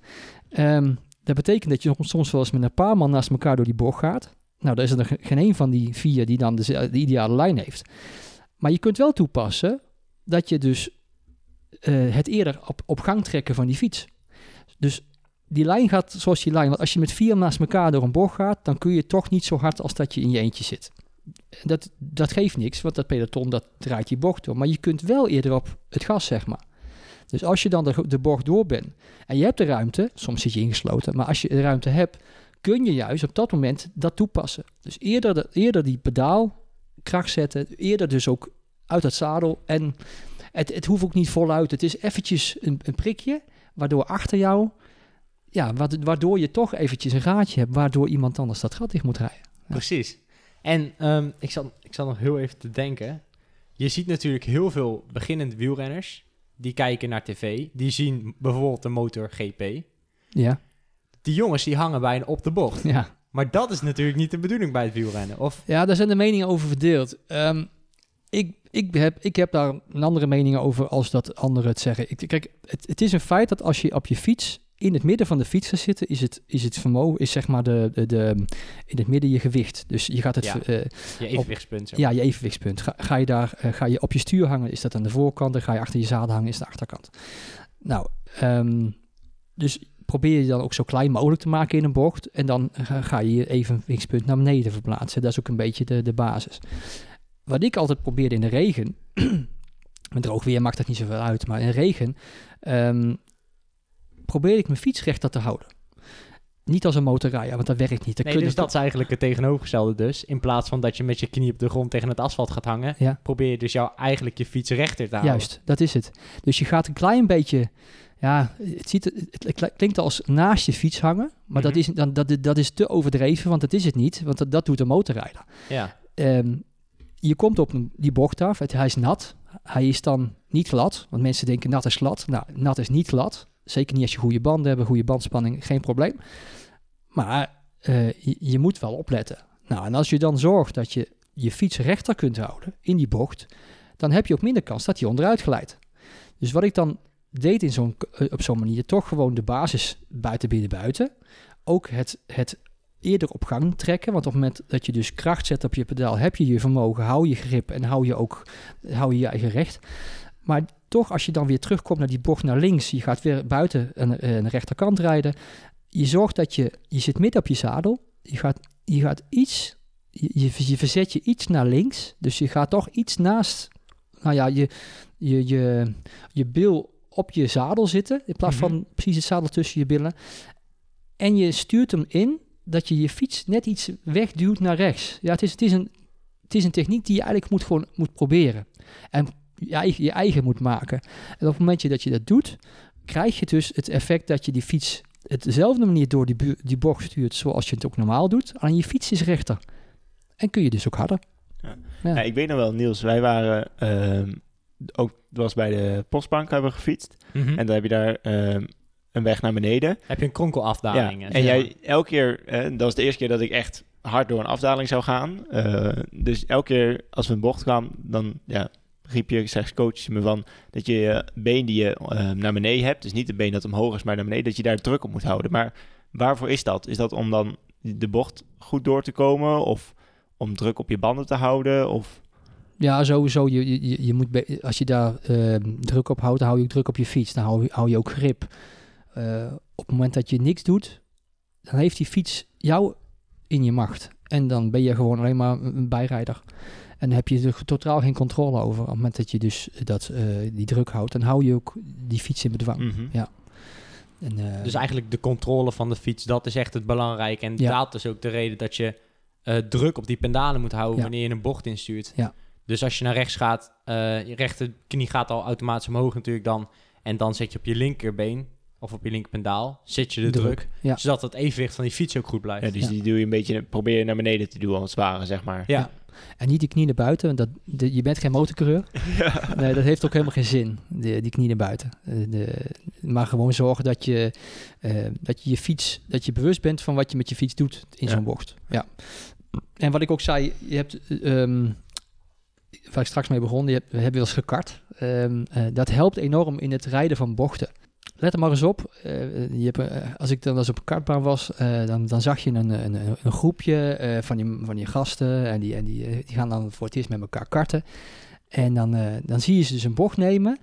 Ehm, dat betekent dat je soms wel eens met een paar man naast elkaar door die bocht gaat. Nou, daar is er ge- geen een van die vier die dan de, ideale lijn heeft. Maar je kunt wel toepassen dat je dus eh, het eerder op, gang trekken van die fiets. Dus die lijn gaat zoals die lijn. Want als je met vier naast elkaar door een bocht gaat, dan kun je toch niet zo hard als dat je in je eentje zit. Dat, dat geeft niks, want dat peloton dat draait die bocht door. Maar je kunt wel eerder op het gas, zeg maar. Dus als je dan de, de bocht door bent en je hebt de ruimte, soms zit je ingesloten, maar als je de ruimte hebt, kun je juist op dat moment dat toepassen. Dus eerder, de, eerder die pedaal kracht zetten, eerder dus ook uit het zadel. En het, het hoeft ook niet voluit. Het is eventjes een, een prikje, waardoor achter jou, ja, waard- waardoor je toch eventjes een gaatje hebt, waardoor iemand anders dat gat dicht moet rijden.
Precies. En ehm, ik, zat, ik zat nog heel even te denken. Je ziet natuurlijk heel veel beginnende wielrenners. Die kijken naar tv. Die zien bijvoorbeeld de motor GP.
Ja,
Die jongens die hangen bijna op de bocht.
ja.
Maar dat is natuurlijk niet de bedoeling bij het wielrennen. Of
Ja, daar zijn de meningen over verdeeld. Ehm, ik, ik, heb, ik heb daar een andere mening over als dat anderen het zeggen. Ik, kijk, het, het is een feit dat als je op je fiets in het midden van de fiets gaat zitten, is het, is het vermogen, is zeg maar de, de, de, in het midden je gewicht. Dus je gaat het,
Ja.
eh,
je evenwichtspunt.
Ja, je evenwichtspunt. Ga, ga je daar, eh, ga je op je stuur hangen, is dat aan de voorkant. Dan ga je achter je zadel hangen, is de achterkant. Nou, ehm, dus probeer je dan ook zo klein mogelijk te maken in een bocht. En dan ga, ga je je evenwichtspunt naar beneden verplaatsen. Dat is ook een beetje de, de basis. Wat ik altijd probeerde in de regen, met droog weer maakt dat niet zoveel uit, maar in regen ehm probeerde ik mijn fiets rechter te houden. Niet als een motorrijder, want dat werkt niet. Dan
Nee,
kun je
dus dat is eigenlijk het tegenovergestelde dus. In plaats van dat je met je knie op de grond tegen het asfalt gaat hangen,
Ja.
probeer je dus jou eigenlijk je fiets rechter te houden.
Juist, dat is het. Dus je gaat een klein beetje, ja, het, ziet, het, klinkt als naast je fiets hangen, maar dat,
Mhm.
is, dan, dat, dat is te overdreven, want dat is het niet, want dat, dat doet een motorrijder.
Ja.
Ehm, je komt op die bocht af, het, hij is nat, hij is dan niet glad, want mensen denken nat is glad. Nou, nat is niet glad, zeker niet als je goede banden hebt, goede bandspanning, geen probleem. Maar eh, je, je moet wel opletten. Nou, en als je dan zorgt dat je je fiets rechter kunt houden in die bocht, dan heb je ook minder kans dat hij onderuit glijdt. Dus wat ik dan deed in zo'n, eh, op zo'n manier, toch gewoon de basis buiten, binnen, buiten. Ook het, het eerder op gang trekken, want op het moment dat je dus kracht zet op je pedaal, heb je je vermogen, hou je grip en hou je ook hou je, je eigen recht. Maar toch, als je dan weer terugkomt naar die bocht naar links, je gaat weer buiten een, een rechterkant rijden, je zorgt dat je, je zit midden op je zadel, je gaat, je gaat iets, je, je, verzet je iets naar links. Dus je gaat toch iets naast, nou ja, je, je, je, je bil op je zadel zitten. In plaats
Mhm.
van precies het zadel tussen je billen. En je stuurt hem in dat je je fiets net iets wegduwt naar rechts. Ja, het is, het is, een, het is een techniek die je eigenlijk moet, gewoon moet proberen. En je eigen, je eigen moet maken. En op het momentje dat je dat doet, krijg je dus het effect dat je die fiets het dezelfde manier door die, bu- die bocht stuurt zoals je het ook normaal doet. Alleen je fiets is rechter. En kun je dus ook harder.
Ja.
Ja.
Ja, ik weet nog wel, Niels, wij waren ehm, ook, was bij de postbank hebben we gefietst.
Mhm.
En dan heb je daar ehm, een weg naar beneden.
Heb je een kronkelafdaling.
Ja, en jij elke keer, dat was de eerste keer dat ik echt hard door een afdaling zou gaan. Eh, dus elke keer als we een bocht kwam, dan ja, riep je, zegt coach me van, dat je je been die je eh, naar beneden hebt, dus niet het been dat omhoog is, maar naar beneden, dat je daar druk op moet houden. Maar waarvoor is dat? Is dat om dan de bocht goed door te komen of om druk op je banden te houden? Of...
Ja, sowieso. Je, je- je, moet als je daar eh, druk op houdt, hou je ook druk op je fiets. Dan hou, hou je ook grip. Eh, op het moment dat je niks doet, dan heeft die fiets jou in je macht. En dan ben je gewoon alleen maar een bijrijder. En dan heb je er totaal geen controle over. Op het moment dat je dus dat, eh, die druk houdt, dan hou je ook die fiets in bedwang.
Mhm.
En, eh,
Dus eigenlijk de controle van de fiets, dat is echt het belangrijke. En
Ja.
dat is ook de reden dat je eh, druk op die pendalen moet houden
Ja.
wanneer je een bocht instuurt.
Ja.
Dus als je naar rechts gaat, eh, je rechterknie gaat al automatisch omhoog natuurlijk dan. En dan zet je op je linkerbeen of op je linkerpendaal, zet je de druk.
Druk, ja.
Zodat het evenwicht van die fiets ook goed blijft.
Ja, dus
Ja.
die doe je een beetje, probeer je naar beneden te doen als het ware, zeg maar.
Ja.
En niet die knie naar buiten. want Dat, de, je bent geen motorcoureur. Nee, dat heeft ook helemaal geen zin, die, die knie naar buiten. Eh, de, maar gewoon zorgen dat je, eh, dat je je fiets, dat je bewust bent van wat je met je fiets doet in
Ja.
zo'n bocht. Ja. En wat ik ook zei, je hebt, eh, ehm, waar ik straks mee begon, je hebt, we hebben wel eens gekart. Ehm, eh, dat helpt enorm in het rijden van bochten. Let er maar eens op. eh, je hebt, eh, als ik dan eens op een kartbaan was, eh, dan, dan zag je een, een, een, groepje eh, van, die, van die gasten. En, die, en die, die gaan dan voor het eerst met elkaar karten. En dan, eh, dan zie je ze dus een bocht nemen.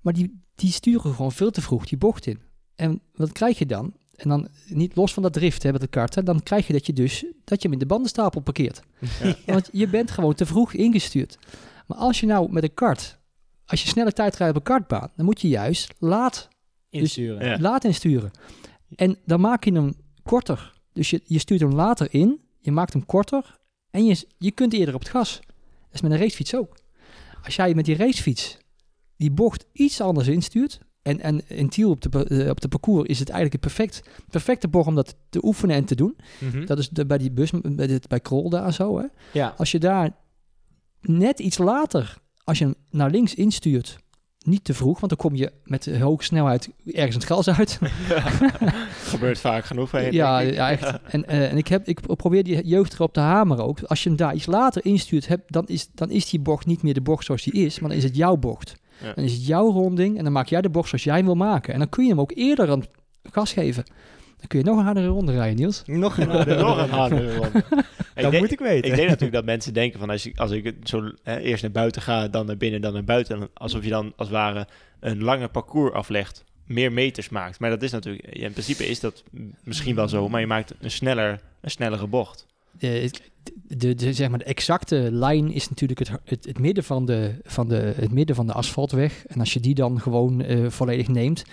Maar die, die sturen gewoon veel te vroeg die bocht in. En wat krijg je dan? En dan niet los van dat drift hè, met de karten, dan krijg je dat je dus dat je hem in de bandenstapel parkeert. Want je bent gewoon te vroeg ingestuurd. Maar als je nou met een kart, als je snelle tijd rijdt op een kartbaan, dan moet je juist laat
Insturen.
Ja.
laat insturen. En dan maak je hem korter. Dus je, je stuurt hem later in, je maakt hem korter en je, je kunt eerder op het gas. Dat is met een racefiets ook. Als jij met die racefiets die bocht iets anders instuurt, en, en in Tiel op de, eh, op de parcours is het eigenlijk een perfect, perfecte bocht om dat te oefenen en te doen.
Mhm.
Dat is de, bij die bus, bij, dit, bij Krol daar zo. Hè.
ja.
Als je daar net iets later, als je hem naar links instuurt, niet te vroeg, want dan kom je met hoge snelheid ergens in het gas uit.
Gebeurt vaak genoeg. hè,
Ja, ja, echt. En, eh, en ik, heb, ik probeer die jeugd erop te hameren ook. Als je hem daar iets later instuurt, heb, dan, is, dan is die bocht niet meer de bocht zoals die is, maar dan is het jouw bocht.
Ja.
Dan is het jouw ronding en dan maak jij de bocht zoals jij hem wil maken. En dan kun je hem ook eerder aan het gas geven. Dan kun je nog een hardere ronde rijden, Niels.
Nog een
Nog een harde ronde.
Dat
denk-
moet ik weten.
Ik denk natuurlijk dat mensen denken van als ik, als ik het zo hè, eerst naar buiten ga, dan naar binnen, dan naar buiten. en Alsof je dan als het ware een langer parcours aflegt, meer meters maakt. Maar dat is natuurlijk, in principe is dat misschien wel zo, maar je maakt een, sneller, een snellere bocht.
de, de, de, zeg maar de exacte lijn is natuurlijk het, het, het, midden van de, van de, het midden van de asfaltweg. En als je die dan gewoon eh, volledig neemt,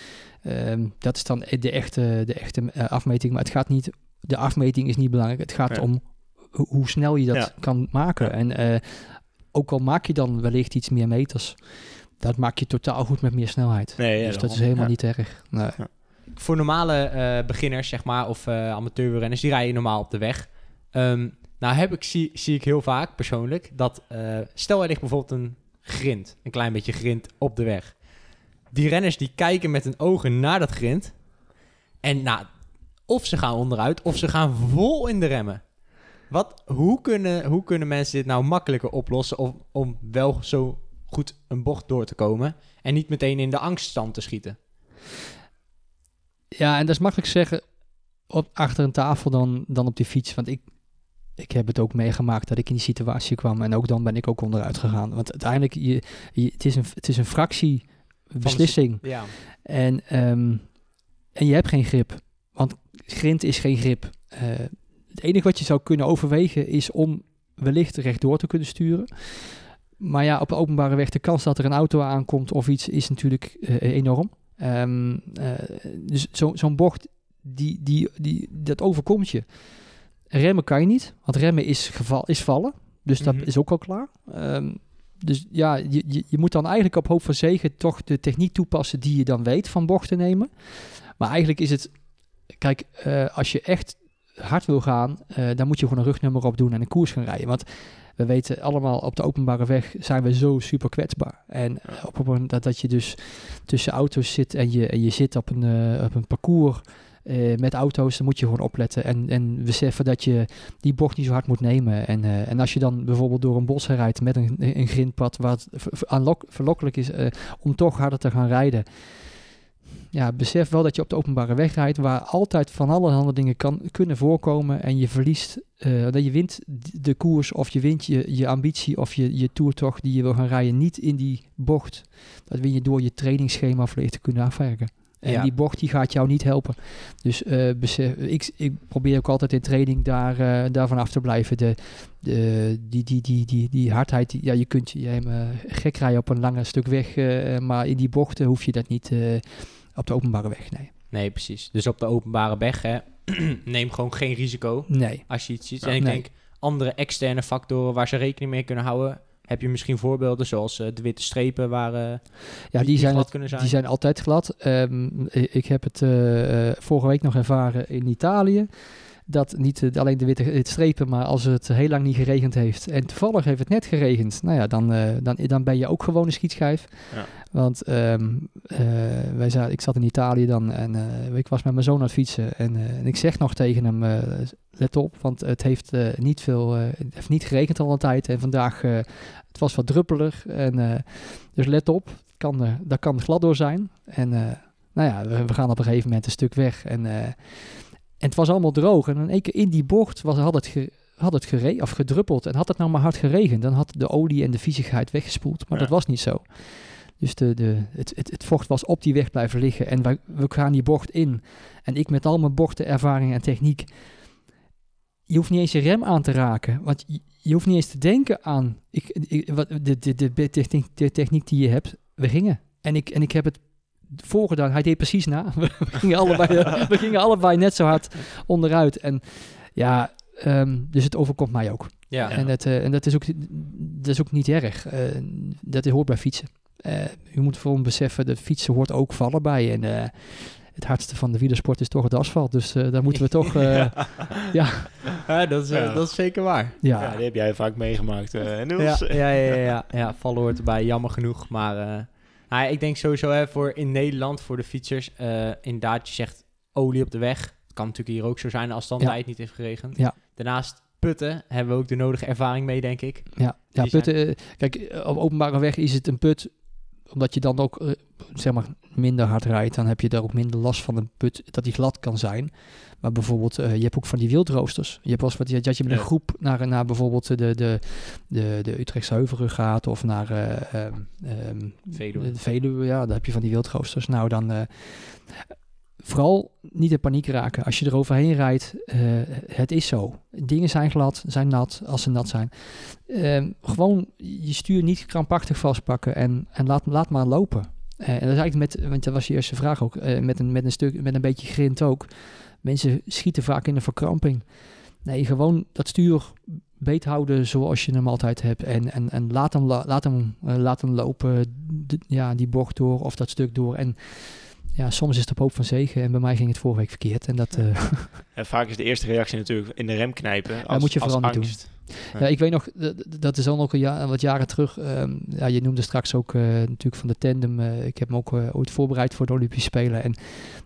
ehm, dat is dan de echte, de echte eh, afmeting. Maar het gaat niet, de afmeting is niet belangrijk. Het gaat
Ja.
om hoe snel je dat
Ja.
kan maken. En eh, ook al maak je dan wellicht iets meer meters, dat maak je totaal goed met meer snelheid.
Nee, ja,
dus dat is helemaal
Ja.
niet erg. Nee.
Voor normale eh, beginners, zeg maar, of eh amateurrenners, die rijden normaal op de weg. Ehm, nou heb ik, zie, zie ik heel vaak persoonlijk dat, eh, stel er ligt bijvoorbeeld een grind, een klein beetje grind op de weg. Die renners die kijken met hun ogen naar dat grind. En nou, of ze gaan onderuit, of ze gaan vol in de remmen. Wat, hoe, kunnen, hoe kunnen mensen dit nou makkelijker oplossen om, om wel zo goed een bocht door te komen en niet meteen in de angststand te schieten?
Ja, en dat is makkelijk zeggen op, achter een tafel dan, dan op die fiets. Want ik, ik heb het ook meegemaakt dat ik in die situatie kwam. En ook dan ben ik ook onderuit gegaan. Want uiteindelijk, je, je, het, is een, het is een fractie beslissing.
Ja.
En, ehm, en je hebt geen grip. Want grind is geen grip. Eh, het enige wat je zou kunnen overwegen is om wellicht rechtdoor te kunnen sturen. Maar ja, op de openbare weg, de kans dat er een auto aankomt of iets is natuurlijk eh, enorm. Ehm, eh, dus zo- zo'n bocht, die, die, die, dat overkomt je. Remmen kan je niet, want remmen is, geval, is vallen. Dus dat
Mhm.
is ook al klaar. Ehm, dus ja, je, je, je moet dan eigenlijk op hoop van zegen toch de techniek toepassen die je dan weet van bochten nemen. Maar eigenlijk is het, kijk, eh, als je echt hard wil gaan, eh, dan moet je gewoon een rugnummer op doen en een koers gaan rijden. Want we weten allemaal, op de openbare weg zijn we zo super kwetsbaar. En op het moment dat, dat je dus tussen auto's zit en je, en je zit op een, eh, op een parcours eh, met auto's, dan moet je gewoon opletten en, en beseffen dat je die bocht niet zo hard moet nemen. En, en als je dan bijvoorbeeld door een bos rijdt met een, een grindpad aanlok- verlokkelijk is om toch harder te gaan rijden. Ja, besef wel dat je op de openbare weg rijdt waar altijd van allerhande dingen kan, kunnen voorkomen en je verliest, eh, dat je wint de koers of je wint je, je ambitie of je, je toertocht die je wil gaan rijden niet in die bocht. Dat win je door je trainingsschema volledig te kunnen afwerken. En
Ja.
die bocht die gaat jou niet helpen. Dus eh, besef, ik, ik probeer ook altijd in training daar, eh, daarvan af te blijven. De, de, die, die, die, die, die hardheid, die- ja, je kunt je helemaal gek rijden op een lange stuk weg, maar in die bochten hoef je dat niet op de openbare weg. Nee.
Nee, precies. Dus op de openbare weg, hè, neem gewoon geen risico
Nee.
als je iets ziet.
Ja.
en ik
Nee.
denk, andere externe factoren waar ze rekening mee kunnen houden... heb je misschien voorbeelden zoals eh, de witte strepen waar... eh,
Ja, die,
die
zijn,
glad kunnen zijn.
die zijn altijd glad. Ehm, i- ik heb het eh, eh, vorige week nog ervaren in Italië. Dat niet eh, alleen de witte strepen, maar als het heel lang niet geregend heeft. En toevallig heeft het net geregend. Nou ja, dan, eh, dan, dan ben je ook gewoon een schietschijf.
Ja.
Want ehm, eh, wij zaten, ik zat in Italië dan en eh, ik was met mijn zoon aan het fietsen. En, eh, en ik zeg nog tegen hem, let op, want het heeft niet veel, het heeft niet geregend al een tijd. En vandaag, het was wat druppelig. En, dus let op, kan, daar kan glad door zijn. En nou ja, we, we gaan op een gegeven moment een stuk weg. En, en het was allemaal droog. En in één keer in die bocht was, had het, ge, had het gere of gedruppeld. En had het nou maar hard geregend, dan had de olie en de viezigheid weggespoeld. Maar
Ja.
dat was niet zo. Dus de, de, het, het, het vocht was op die weg blijven liggen. En wij, we gaan die bocht in. En ik met al mijn bochtenervaring en techniek. Je hoeft niet eens je rem aan te raken. Want je, je hoeft niet eens te denken aan ik, ik, wat, de, de, de, de techniek, de techniek die je hebt. We gingen. En ik, en ik heb het voorgedaan. Hij deed precies na. We gingen allebei, we gingen allebei net zo hard onderuit. En ja, ehm, dus het overkomt mij ook.
ja.
En, dat, eh, en dat, is ook, dat is ook niet erg. Eh, dat hoort bij fietsen. Eh je moet vooral beseffen, dat fietsen hoort ook vallen bij. En eh, het hardste van de wielersport is toch het asfalt. Dus eh, daar moeten we toch... eh, ja.
Ja, dat, is,
Ja.
dat is zeker waar.
Ja,
Ja, die heb jij vaak meegemaakt, eh
Ja,
Niels.
ja, ja, ja, ja, ja, vallen hoort erbij, jammer genoeg. Maar eh, nou ja, ik denk sowieso hè, voor in Nederland, voor de fietsers, eh, inderdaad, je zegt olie op de weg. Het kan natuurlijk hier ook zo zijn als het dan tijd niet heeft geregend.
Ja.
Daarnaast putten hebben we ook de nodige ervaring mee, denk ik.
ja, ja putten, kijk, op openbare weg is het een put omdat je dan ook eh, zeg maar minder hard rijdt, dan heb je daar ook minder last van een put dat die glad kan zijn. Maar bijvoorbeeld, eh, je hebt ook van die wildroosters. Je hebt wel eens wat dat je met een
Ja.
groep naar, naar bijvoorbeeld de, de, de, de Utrechtse Heuvelrug gaat of naar ehm, ehm,
Veluwe.
Veluwe, ja, daar heb je van die wildroosters. Nou, dan vooral niet in paniek raken. Als je er overheen rijdt, eh, het is zo. Dingen zijn glad, zijn nat als ze nat zijn. Ehm, gewoon je stuur niet krampachtig vastpakken en, en laat, laat maar lopen. Eh, en dat is eigenlijk met, want dat was je eerste vraag ook, eh, met, een, met een stuk, met een beetje grind ook. Mensen schieten vaak in de verkramping. Nee, gewoon dat stuur beet houden zoals je hem altijd hebt. En, en, en laat hem, la- laat hem, laat hem lopen, ja, die bocht door of dat stuk door. En ja, soms is het op hoop van zegen. En bij mij ging het vorige week verkeerd. En dat, eh,
En vaak is de eerste reactie natuurlijk in de rem knijpen. Als,
moet je
als
vooral niet
angst.
Ja, ik weet nog, dat is al ook een jaar, wat jaren terug. ehm, ja, je noemde straks ook eh, natuurlijk van de tandem. eh, ik heb me ook eh, ooit voorbereid voor de Olympische Spelen. En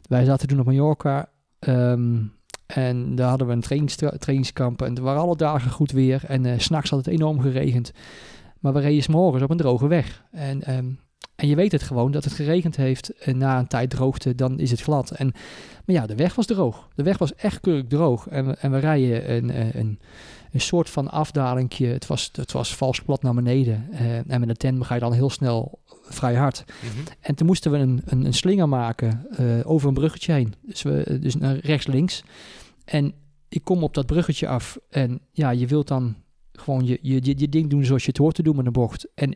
wij zaten toen op Mallorca. ehm, en daar hadden we een trainingstra- trainingskamp. En er waren alle dagen goed weer. En eh, s s'nachts had het enorm geregend. Maar we reden 's morgens op een droge weg. En, ehm, en je weet het gewoon, dat het geregend heeft. En na een tijd droogte, dan is het glad. En, maar ja, de weg was droog. De weg was echt keurig droog. En, we- en we rijden een, eh, een, een soort van afdalingje. Het was, het was vals plat naar beneden. Eh, en met een tandem ga je dan heel snel vrij hard.
Mhm.
En toen moesten we een, een, een slinger maken eh, over een bruggetje heen. Dus, we, dus naar rechts-links. En ik kom op dat bruggetje af. En ja, je wilt dan Gewoon je, je, je, je ding doen zoals je het hoort te doen met een bocht. En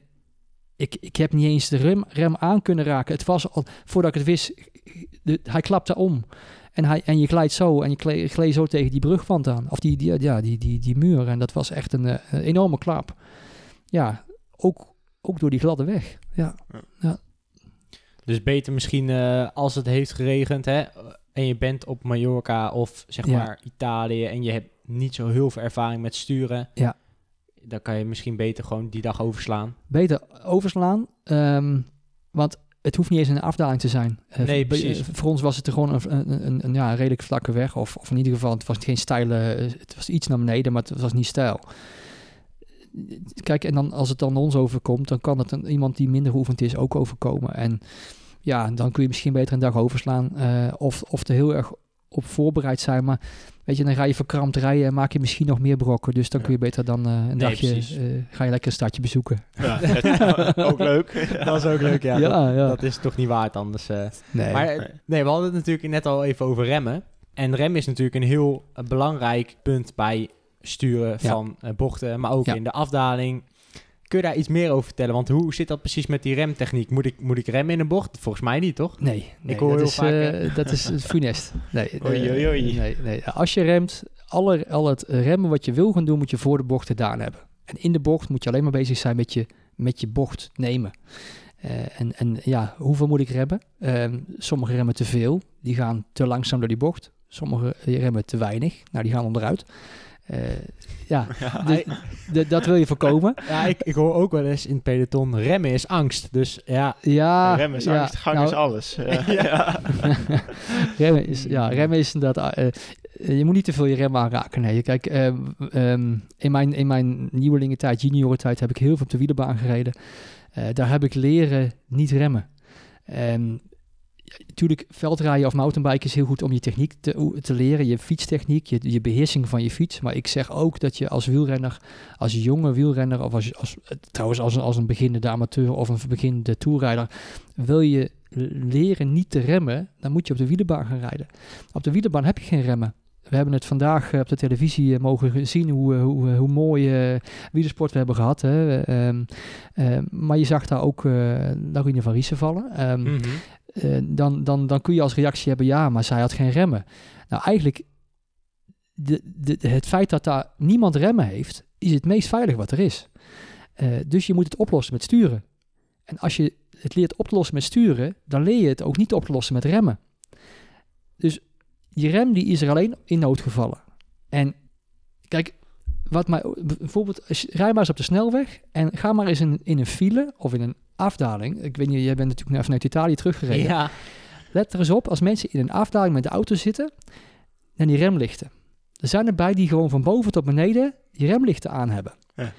ik, ik heb niet eens de rem, rem aan kunnen raken. Het was al, voordat ik het wist, de, hij klapte om. En, hij, en je glijdt zo en je gle- gleed zo tegen die brugwand aan. Of die, die, ja, die, die, die muur. En dat was echt een, eh, een enorme klap. Ja, ook, ook door die gladde weg. Ja,
Dus beter misschien eh, als het heeft geregend hè, en je bent op Mallorca of zeg
Ja.
maar Italië en je hebt niet zo heel veel ervaring met sturen.
Ja.
Dan kan je misschien beter gewoon die dag overslaan.
beter overslaan. ehm, want het hoeft niet eens een afdaling te zijn. Eh,
Nee, precies.
eh, voor ons was het er gewoon een, een, een, een, ja, redelijk vlakke weg. Of, of in ieder geval, het was geen steile... eh, Het was iets naar beneden, maar het was niet steil. Kijk, en dan als het dan ons overkomt, dan kan het een, iemand die minder geoefend is ook overkomen. En ja, dan kun je misschien beter een dag overslaan. of, of er heel erg op voorbereid zijn. Maar weet je, dan ga je verkrampt rijden en maak je misschien nog meer brokken. Dus dan
Ja.
kun je beter dan eh, een
Nee,
dagje... eh, ga je lekker een stadje bezoeken.
Ja, ook leuk.
Dat is ook leuk, ja.
Ja,
dat,
ja.
dat is toch niet waard anders. eh.
Nee.
Maar nee, we hadden het natuurlijk net al even over remmen. En remmen is natuurlijk een heel belangrijk punt bij sturen van bochten, maar ook
Ja.
in de afdaling. Kun je daar iets meer over vertellen? Want hoe zit dat precies met die remtechniek? Moet ik, moet ik remmen in een bocht? Volgens mij niet, toch?
Nee, nee
hoor
dat,
heel
is,
vaak,
eh, dat is funest. Nee, eh,
Oei, oei, oei.
nee, nee. Als je remt, alle, al het remmen wat je wil gaan doen, moet je voor de bocht gedaan hebben. En in de bocht moet je alleen maar bezig zijn met je, met je bocht nemen. Eh, en, en ja, hoeveel moet ik remmen? Ehm, sommige remmen te veel, die gaan te langzaam door die bocht. Sommige remmen te weinig, nou die gaan onderuit. Eh, ja, dus- dat wil je voorkomen.
Ja, ik, ik hoor ook wel eens in het peloton, remmen is angst. Dus ja,
Ja,
Remmen is
ja,
angst, gang
nou,
is alles. Ja.
Ja.
remmen is, ja, remmen is inderdaad... eh, eh, je moet niet te veel je rem aanraken. Nee, kijk, ehm, ehm, in, mijn, in mijn nieuwelingentijd, juniorentijd, heb ik heel veel op de wielerbaan gereden. Eh, daar heb ik leren niet remmen. Ehm natuurlijk, veldrijden of mountainbiken is heel goed om je techniek te, te leren. Je fietstechniek, je, je beheersing van je fiets. Maar ik zeg ook dat je als wielrenner, als jonge wielrenner... of als, als, eh, trouwens als, een- als een beginnende amateur of een beginnende toerrijder... wil je leren niet te remmen, dan moet je op de wielerbaan gaan rijden. Op de wielerbaan heb je geen remmen. We hebben het vandaag eh, op de televisie eh, mogen zien hoe, hoe, hoe mooi eh, wielersport we hebben gehad. Hè. Ehm, ehm, maar je zag daar ook Larine van Riesen vallen. Ehm,
Mhm.
Eh, dan, dan, dan kun je als reactie hebben, ja, maar zij had geen remmen. Nou, eigenlijk, de, de, het feit dat daar niemand remmen heeft, is het meest veilig wat er is. Eh, dus je moet het oplossen met sturen. En als je het leert op te lossen met sturen, dan leer je het ook niet op te lossen met remmen. Dus die rem die is er alleen in noodgevallen. En kijk, wat mij, bijvoorbeeld, je- rij maar eens op de snelweg en ga maar eens in, in een file of in een afdaling. Ik weet niet, jij bent natuurlijk naar- vanuit Italië teruggereden.
ja.
Let er eens op, als mensen in een afdaling met de auto zitten en die remlichten. Er zijn erbij die gewoon van boven tot beneden die remlichten aan hebben.
Ja.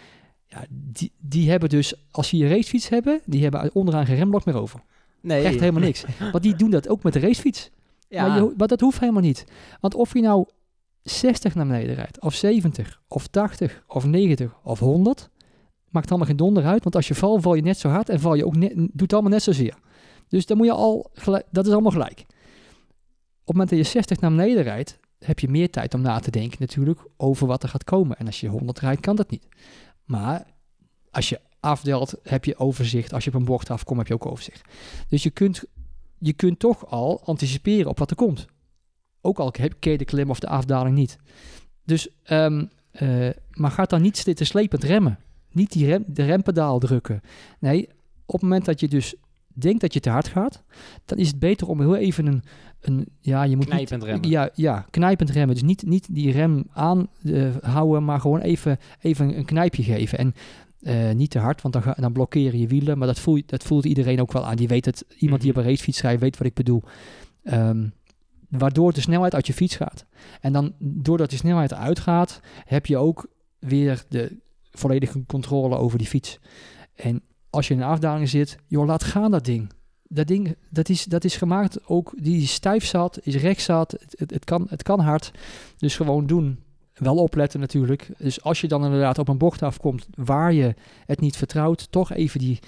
Ja, die, die hebben dus, als ze een racefiets hebben, die hebben onderaan geen remblok meer over.
Nee.
Echt helemaal niks. Want die doen dat ook met de racefiets.
Ja.
Maar, je, maar dat hoeft helemaal niet. Want of je nou 60 naar beneden rijdt, of 70, of 80, of 90, of 100, maakt allemaal geen donder uit. Want als je valt, val je net zo hard en val je ook net, doet allemaal net zozeer. Dus dan moet je al, gelijk- dat is allemaal gelijk. Op het moment dat je 60 naar beneden rijdt, heb je meer tijd om na te denken natuurlijk over wat er gaat komen. En als je 100 rijdt, kan dat niet. Maar als je afdelt, heb je overzicht. Als je op een bocht afkomt, heb je ook overzicht. Dus je kunt, je kunt toch al anticiperen op wat er komt. Ook al je de klim of de afdaling niet. Dus, ehm, eh, maar ga dan niet zitten slepend remmen. Niet die rem, de rempedaal drukken. Nee, op het moment dat je dus denkt dat je te hard gaat, dan is het beter om heel even een, een ja, je moet niet-
Knijpend remmen.
Ja, ja, knijpend remmen. Dus niet, niet die rem aanhouden, maar gewoon even, even een knijpje geven. En eh, niet te hard, want dan, ga, dan blokkeren je wielen. Maar dat, voel, je- dat voelt iedereen ook wel aan. Die weet het, iemand die op een racefiets rijdt, weet wat ik bedoel. Ehm, waardoor de snelheid uit je fiets gaat. En dan, doordat die snelheid eruit gaat, heb je ook weer de volledige controle over die fiets. En als je in een afdaling zit, joh, laat gaan dat ding. Dat ding, dat is, dat is gemaakt ook, die stijf zat, is recht zat, het, het, kan, het kan hard. Dus gewoon doen. Wel opletten natuurlijk. Dus als je dan inderdaad op een bocht afkomt waar je het niet vertrouwt, toch even die,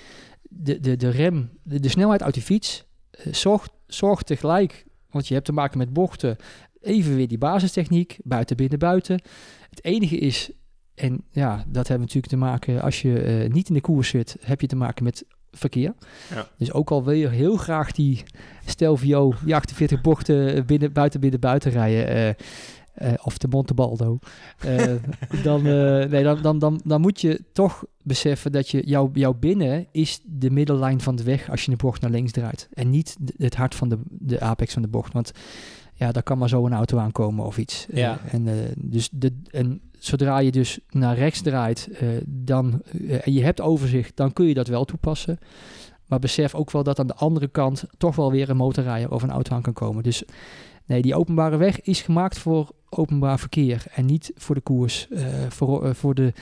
de, de, de rem, de, de snelheid uit die fiets. eh, zorg, zorg tegelijk, want je hebt te maken met bochten, even weer die basistechniek, buiten, binnen, buiten. Het enige is, En ja, dat hebben natuurlijk te maken, als je eh, niet in de koers zit, heb je te maken met verkeer.
Ja.
Dus ook al wil je heel graag die Stelvio, die 48 bochten binnen, buiten, binnen, buiten rijden, eh, eh, of de Montebaldo, eh, dan, eh, nee, dan, dan, dan, dan moet je toch beseffen dat je, jouw, jouw binnen is de middellijn van de weg als je de bocht naar links draait. En niet het hart van de, de apex van de bocht. Want ja, daar kan maar zo een auto aankomen of iets. Eh,
Ja.
en, eh, dus de, en zodra je dus naar rechts draait eh, dan, eh, en je hebt overzicht, dan kun je dat wel toepassen. Maar besef ook wel dat aan de andere kant toch wel weer een motorrijder of een auto aan kan komen. Dus nee, die openbare weg is gemaakt voor openbaar verkeer en niet voor de koers. eh, voor, voor de,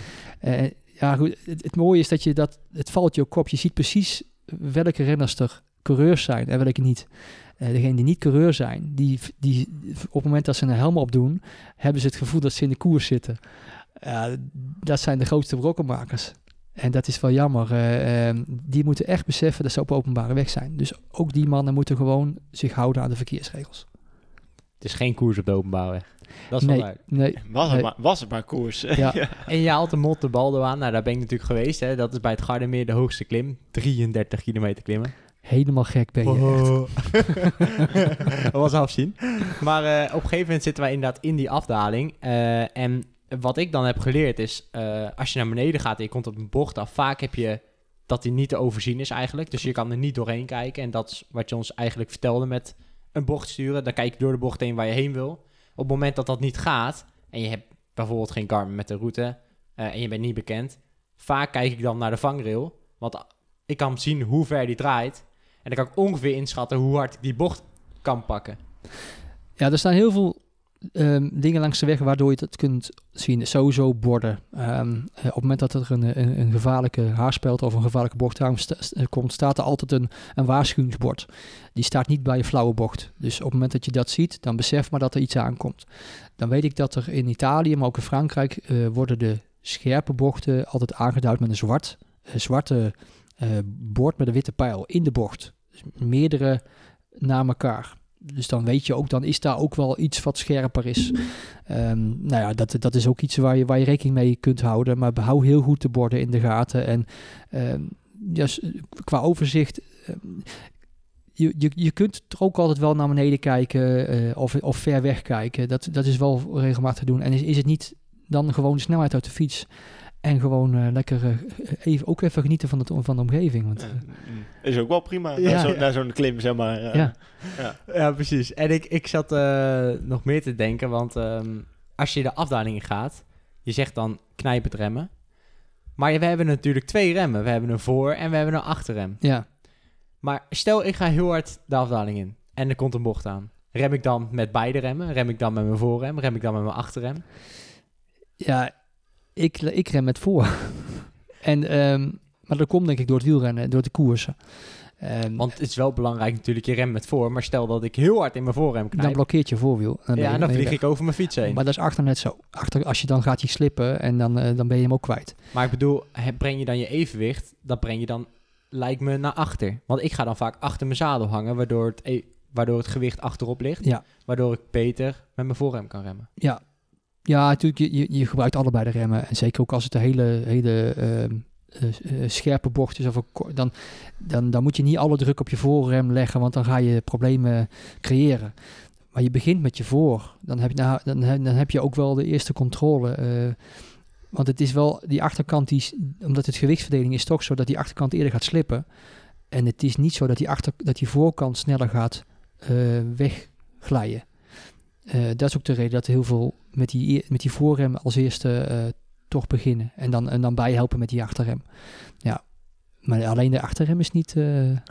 ja, goed, het, mooie is dat je dat, het valt je ook op. Je ziet precies welke renners er coureurs zijn en welke niet. Eh degenen die niet coureur zijn, die, die op het moment dat ze een helm opdoen, hebben ze het gevoel dat ze in de koers zitten. Ja, dat zijn de grootste brokkenmakers. En dat is wel jammer. Eh, ehm, die moeten echt beseffen dat ze op openbare weg zijn. Dus ook die mannen moeten gewoon zich houden aan de verkeersregels.
Het is geen koers op de openbare weg. Dat is wel
Nee,
duidelijk.
nee,
Was het, maar, was het maar koers.
Ja.
En je haalt de Monte Baldo aan. Nou, daar ben ik natuurlijk geweest. Hè. Dat is bij het Gardermeer de hoogste klim. 33 kilometer klimmen.
Helemaal gek ben je echt.
Dat was afzien. Maar eh, op een gegeven moment zitten wij inderdaad in die afdaling. Eh, en wat ik dan heb geleerd is, eh, als je naar beneden gaat en je komt op een bocht af, vaak heb je dat die niet te overzien is eigenlijk. Dus je kan er niet doorheen kijken. En dat is wat je ons eigenlijk vertelde met een bocht sturen. Dan kijk je door de bocht heen waar je heen wil. Op het moment dat dat niet gaat, en je hebt bijvoorbeeld geen Garmin met de route, eh, en je bent niet bekend, vaak kijk ik dan naar de vangrail. Want ik kan zien hoe ver die draait. En dan kan ik ongeveer inschatten hoe hard ik die bocht kan pakken.
Ja, er staan heel veel ehm, dingen langs de weg waardoor je dat kunt zien. Sowieso borden. Ehm, eh, op het moment dat er een, een, een gevaarlijke haarspeld of een gevaarlijke bocht st- komt, staat er altijd een, een waarschuwingsbord. Die staat niet bij je flauwe bocht. Dus op het moment dat je dat ziet, dan besef maar dat er iets aankomt. Dan weet ik dat er in Italië, maar ook in Frankrijk, eh, worden de scherpe bochten altijd aangeduid met een zwart, een zwarte eh, bord met een witte pijl in de bocht. Dus meerdere na elkaar. Dus dan weet je ook, dan is daar ook wel iets wat scherper is. Ehm, nou ja, dat, dat is ook iets waar je, waar je rekening mee kunt houden. Maar hou heel goed de borden in de gaten. En ehm, ja, s- qua overzicht. ehm, je, je, je kunt er ook altijd wel naar beneden kijken eh, of, of ver weg kijken. Dat, dat is wel regelmatig te doen. En is, is het niet dan gewoon de snelheid uit de fiets? En gewoon eh, lekker eh, even, ook even genieten van, het, van de omgeving. Want, eh,
mm, is ook wel prima.
Ja.
na, zo,
Ja.
zo'n klim, zeg maar.
Ja.
Ja, precies. En ik, ik zat eh, nog meer te denken, want ehm, als je de afdaling in gaat, je zegt dan knijpend remmen. Maar we hebben natuurlijk twee remmen. We hebben een voor- en we hebben een achterrem.
ja.
Maar stel, ik ga heel hard de afdaling in en er komt een bocht aan. Rem ik dan met beide remmen? Rem ik dan met mijn voorrem? Rem ik dan met mijn achterrem?
Ja, ik, ik rem met voor. en, ehm, maar dat komt denk ik door het wielrennen, door de koersen. Ehm,
Want het is wel belangrijk natuurlijk, je rem met voor. Maar stel dat ik heel hard in mijn voorrem
dan
knijp.
blokkeert je voorwiel. En
ja,
je-
en dan
je
vlieg ik over mijn fiets heen.
Maar dat is achter net zo. Achter, als je dan gaat hij slippen en dan, eh, dan ben je hem ook kwijt.
Maar ik bedoel, breng je dan je evenwicht, dat breng je dan, lijkt me, naar achter. Want ik ga dan vaak achter mijn zadel hangen, waardoor het, e- waardoor het gewicht achterop ligt.
Ja.
Waardoor ik beter met mijn voorrem kan remmen.
Ja, ja natuurlijk, je, je, je gebruikt allebei de remmen. En zeker ook als het een hele, hele ehm, eh, eh, scherpe bocht is, of een dan, dan, dan moet je niet alle druk op je voorrem leggen, want dan ga je problemen creëren. Maar je begint met je voor. Dan heb je, nou, dan, dan heb je ook wel de eerste controle. eh, want het is wel die achterkant, die, omdat het gewichtsverdeling is toch zo dat die achterkant eerder gaat slippen. En het is niet zo dat die, achter, dat die voorkant sneller gaat eh, wegglijden. Eh, dat is ook de reden dat heel veel met die, e- met die voorrem als eerste eh, toch beginnen. En dan, en dan bijhelpen met die achterrem. Ja, maar alleen de achterrem is niet... eh,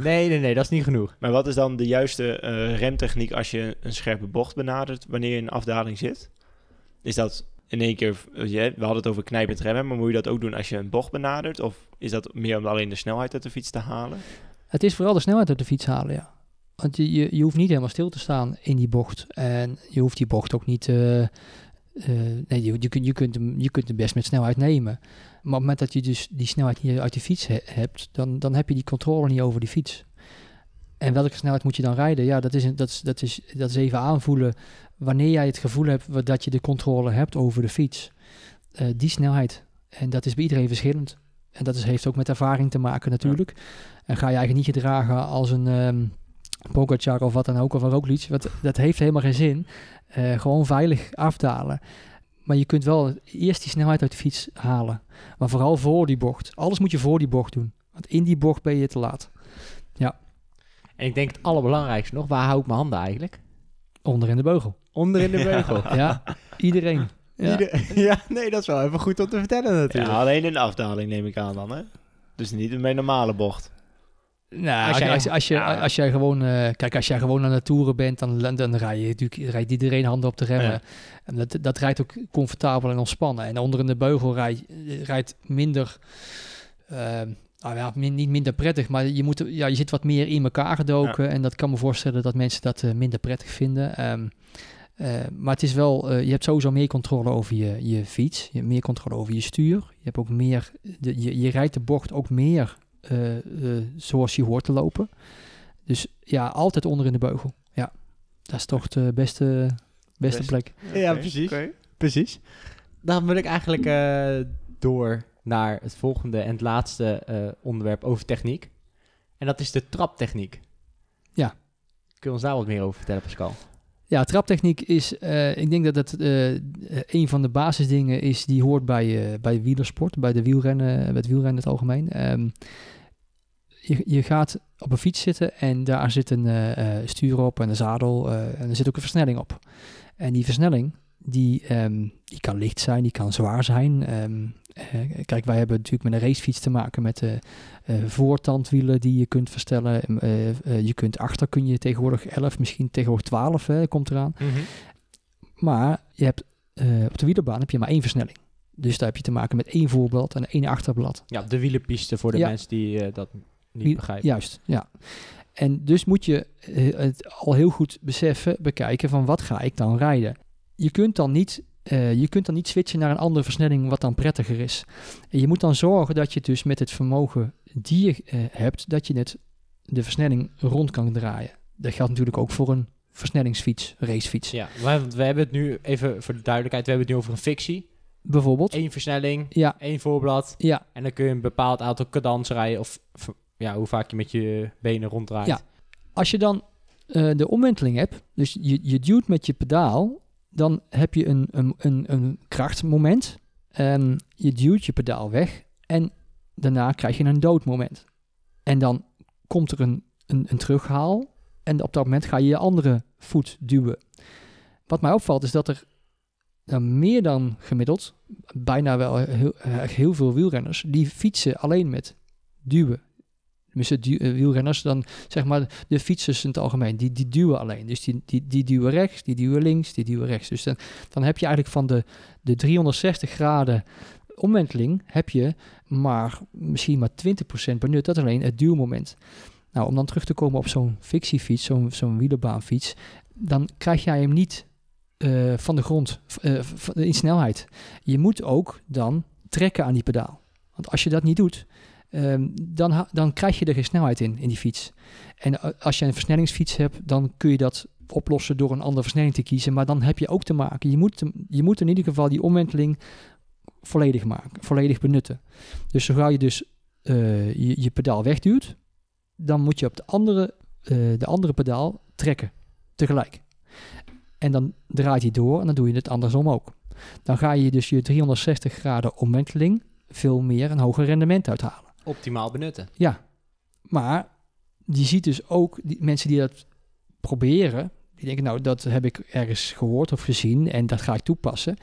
Nee, nee, nee, dat is niet genoeg.
Maar wat is dan de juiste eh, remtechniek als je een scherpe bocht benadert wanneer je in een afdaling zit? Is dat in één keer, je- we hadden het over knijpend remmen, maar moet je dat ook doen als je een bocht benadert? Of is dat meer om alleen de snelheid uit de fiets te halen?
Het is vooral de snelheid uit de fiets halen, ja. Want je, je, je hoeft niet helemaal stil te staan in die bocht. En je hoeft die bocht ook niet... eh, eh, nee, je, je, kunt, je, kunt hem, je kunt hem best met snelheid nemen. Maar op het moment dat je dus die snelheid niet uit de fiets he- hebt... Dan, dan heb je die controle niet over die fiets. En welke snelheid moet je dan rijden? Ja, dat is, dat is, dat is, dat is even aanvoelen... wanneer jij het gevoel hebt dat je de controle hebt over de fiets. eh, die snelheid. En dat is bij iedereen verschillend. En dat is, heeft ook met ervaring te maken natuurlijk. En ga je eigenlijk niet gedragen als een ehm Pogacar of wat dan ook, of een Roglic. Wat, dat heeft helemaal geen zin. Eh, gewoon veilig afdalen. Maar je kunt wel eerst die snelheid uit de fiets halen. Maar vooral voor die bocht. Alles moet je voor die bocht doen. Want in die bocht ben je te laat.
En ik denk het allerbelangrijkste nog, waar hou ik mijn handen eigenlijk?
Onder in de beugel.
Onder in de beugel.
Ja, iedereen. Ja.
Ieder- ja, nee, dat is wel even goed om te vertellen natuurlijk.
Ja, alleen in de afdaling neem ik aan dan, hè? Dus niet in mijn normale bocht.
Nou,
Als jij-
als, als, je,
Ja.
als jij gewoon, eh, kijk, als jij gewoon aan de toeren bent, dan, dan, rij je natuurlijk rijdt iedereen handen op de remmen.
Ja.
En dat, dat rijdt ook comfortabel en ontspannen. En onder in de beugel rij, rijdt minder, ehm, nou ja, min- niet minder prettig, maar je, moet, ja, je zit wat meer in elkaar gedoken. En dat kan me voorstellen dat mensen dat eh, minder prettig vinden. Ehm, eh, maar het is wel, je hebt sowieso meer controle over je, je fiets. Je hebt meer controle over je stuur. Je hebt ook meer, de, je, je rijdt de bocht ook meer zoals je hoort te lopen. Dus ja, altijd onder in de beugel. Ja, dat is toch de beste, beste
Best.
plek.
Ja, precies.
oké.
Precies. Dan wil ik eigenlijk eh, door naar het volgende en het laatste eh, onderwerp over techniek. En dat is de traptechniek.
Ja.
Kun je ons daar wat meer over vertellen, Pascal?
Ja, traptechniek is, eh, ik denk dat het eh, een van de basisdingen is die hoort bij, eh, bij wielersport, bij de wielrennen, bij het wielrennen in het algemeen. Ehm, je, je gaat op een fiets zitten en daar zit een stuur op en een zadel en er zit ook een versnelling op. En die versnelling, die, ehm, die kan licht zijn, die kan zwaar zijn. Ehm, eh, kijk, wij hebben natuurlijk met een racefiets te maken met eh eh, voortandwielen die je kunt verstellen. Em, eh, eh, je kunt achter kun je tegenwoordig 11, misschien tegenwoordig 12 hè, komt eraan. Maar je hebt, op de wielerbaan heb je maar één versnelling. Dus daar heb je te maken met één voorblad en één achterblad.
Ja, de wielenpiste voor de
Ja.
mensen die dat niet begrijpen.
Juist, ja. En dus moet je het al heel goed beseffen, bekijken van wat ga ik dan rijden. Je kunt dan niet, eh, je kunt dan niet switchen naar een andere versnelling wat dan prettiger is. En je moet dan zorgen dat je dus met het vermogen die je eh, hebt, dat je het, de versnelling rond kan draaien. Dat geldt natuurlijk ook voor een versnellingsfiets, racefiets.
Ja, want we hebben het nu, even voor de duidelijkheid, we hebben het nu over een fictie.
Bijvoorbeeld.
Eén versnelling,
Ja,
één voorblad.
ja,
En dan kun je een bepaald aantal cadans rijden of ja, hoe vaak je met je benen ronddraait.
Ja. Als je dan eh, de omwenteling hebt, dus je, je duwt met je pedaal, dan heb je een, een, een, een krachtmoment. En je duwt je pedaal weg en daarna krijg je een doodmoment. En dan komt er een, een, een terughaal en op dat moment ga je je andere voet duwen. Wat mij opvalt is dat er meer dan gemiddeld, bijna wel heel, eh, heel veel wielrenners, die fietsen alleen met duwen. Tenminste, eh, wielrenners, dan zeg maar de fietsers in het algemeen, die, die duwen alleen. Dus die, die, die duwen rechts, die duwen links, die duwen rechts. Dus dan, dan heb je eigenlijk van de, de 360 graden omwenteling, heb je maar misschien maar 20% benut. Dat alleen het duwmoment. Nou, om dan terug te komen op zo'n fictiefiets, zo'n zo'n wielerbaanfiets, dan krijg jij hem niet eh, van de grond eh, in snelheid. Je moet ook dan trekken aan die pedaal. Want als je dat niet doet, ehm, dan, dan krijg je er geen snelheid in, in die fiets. En als je een versnellingsfiets hebt, dan kun je dat oplossen door een andere versnelling te kiezen. Maar dan heb je ook te maken. Je moet, je moet in ieder geval die omwenteling volledig maken, volledig benutten. Dus zodra je dus eh, je, je pedaal wegduwt, dan moet je op de andere, eh, de andere pedaal trekken tegelijk. En dan draait hij door en dan doe je het andersom ook. Dan ga je dus je 360 graden omwenteling veel meer een hoger rendement uithalen.
Optimaal benutten.
Ja, maar je ziet dus ook die mensen die dat proberen, die denken nou dat heb ik ergens gehoord of gezien en dat ga ik toepassen.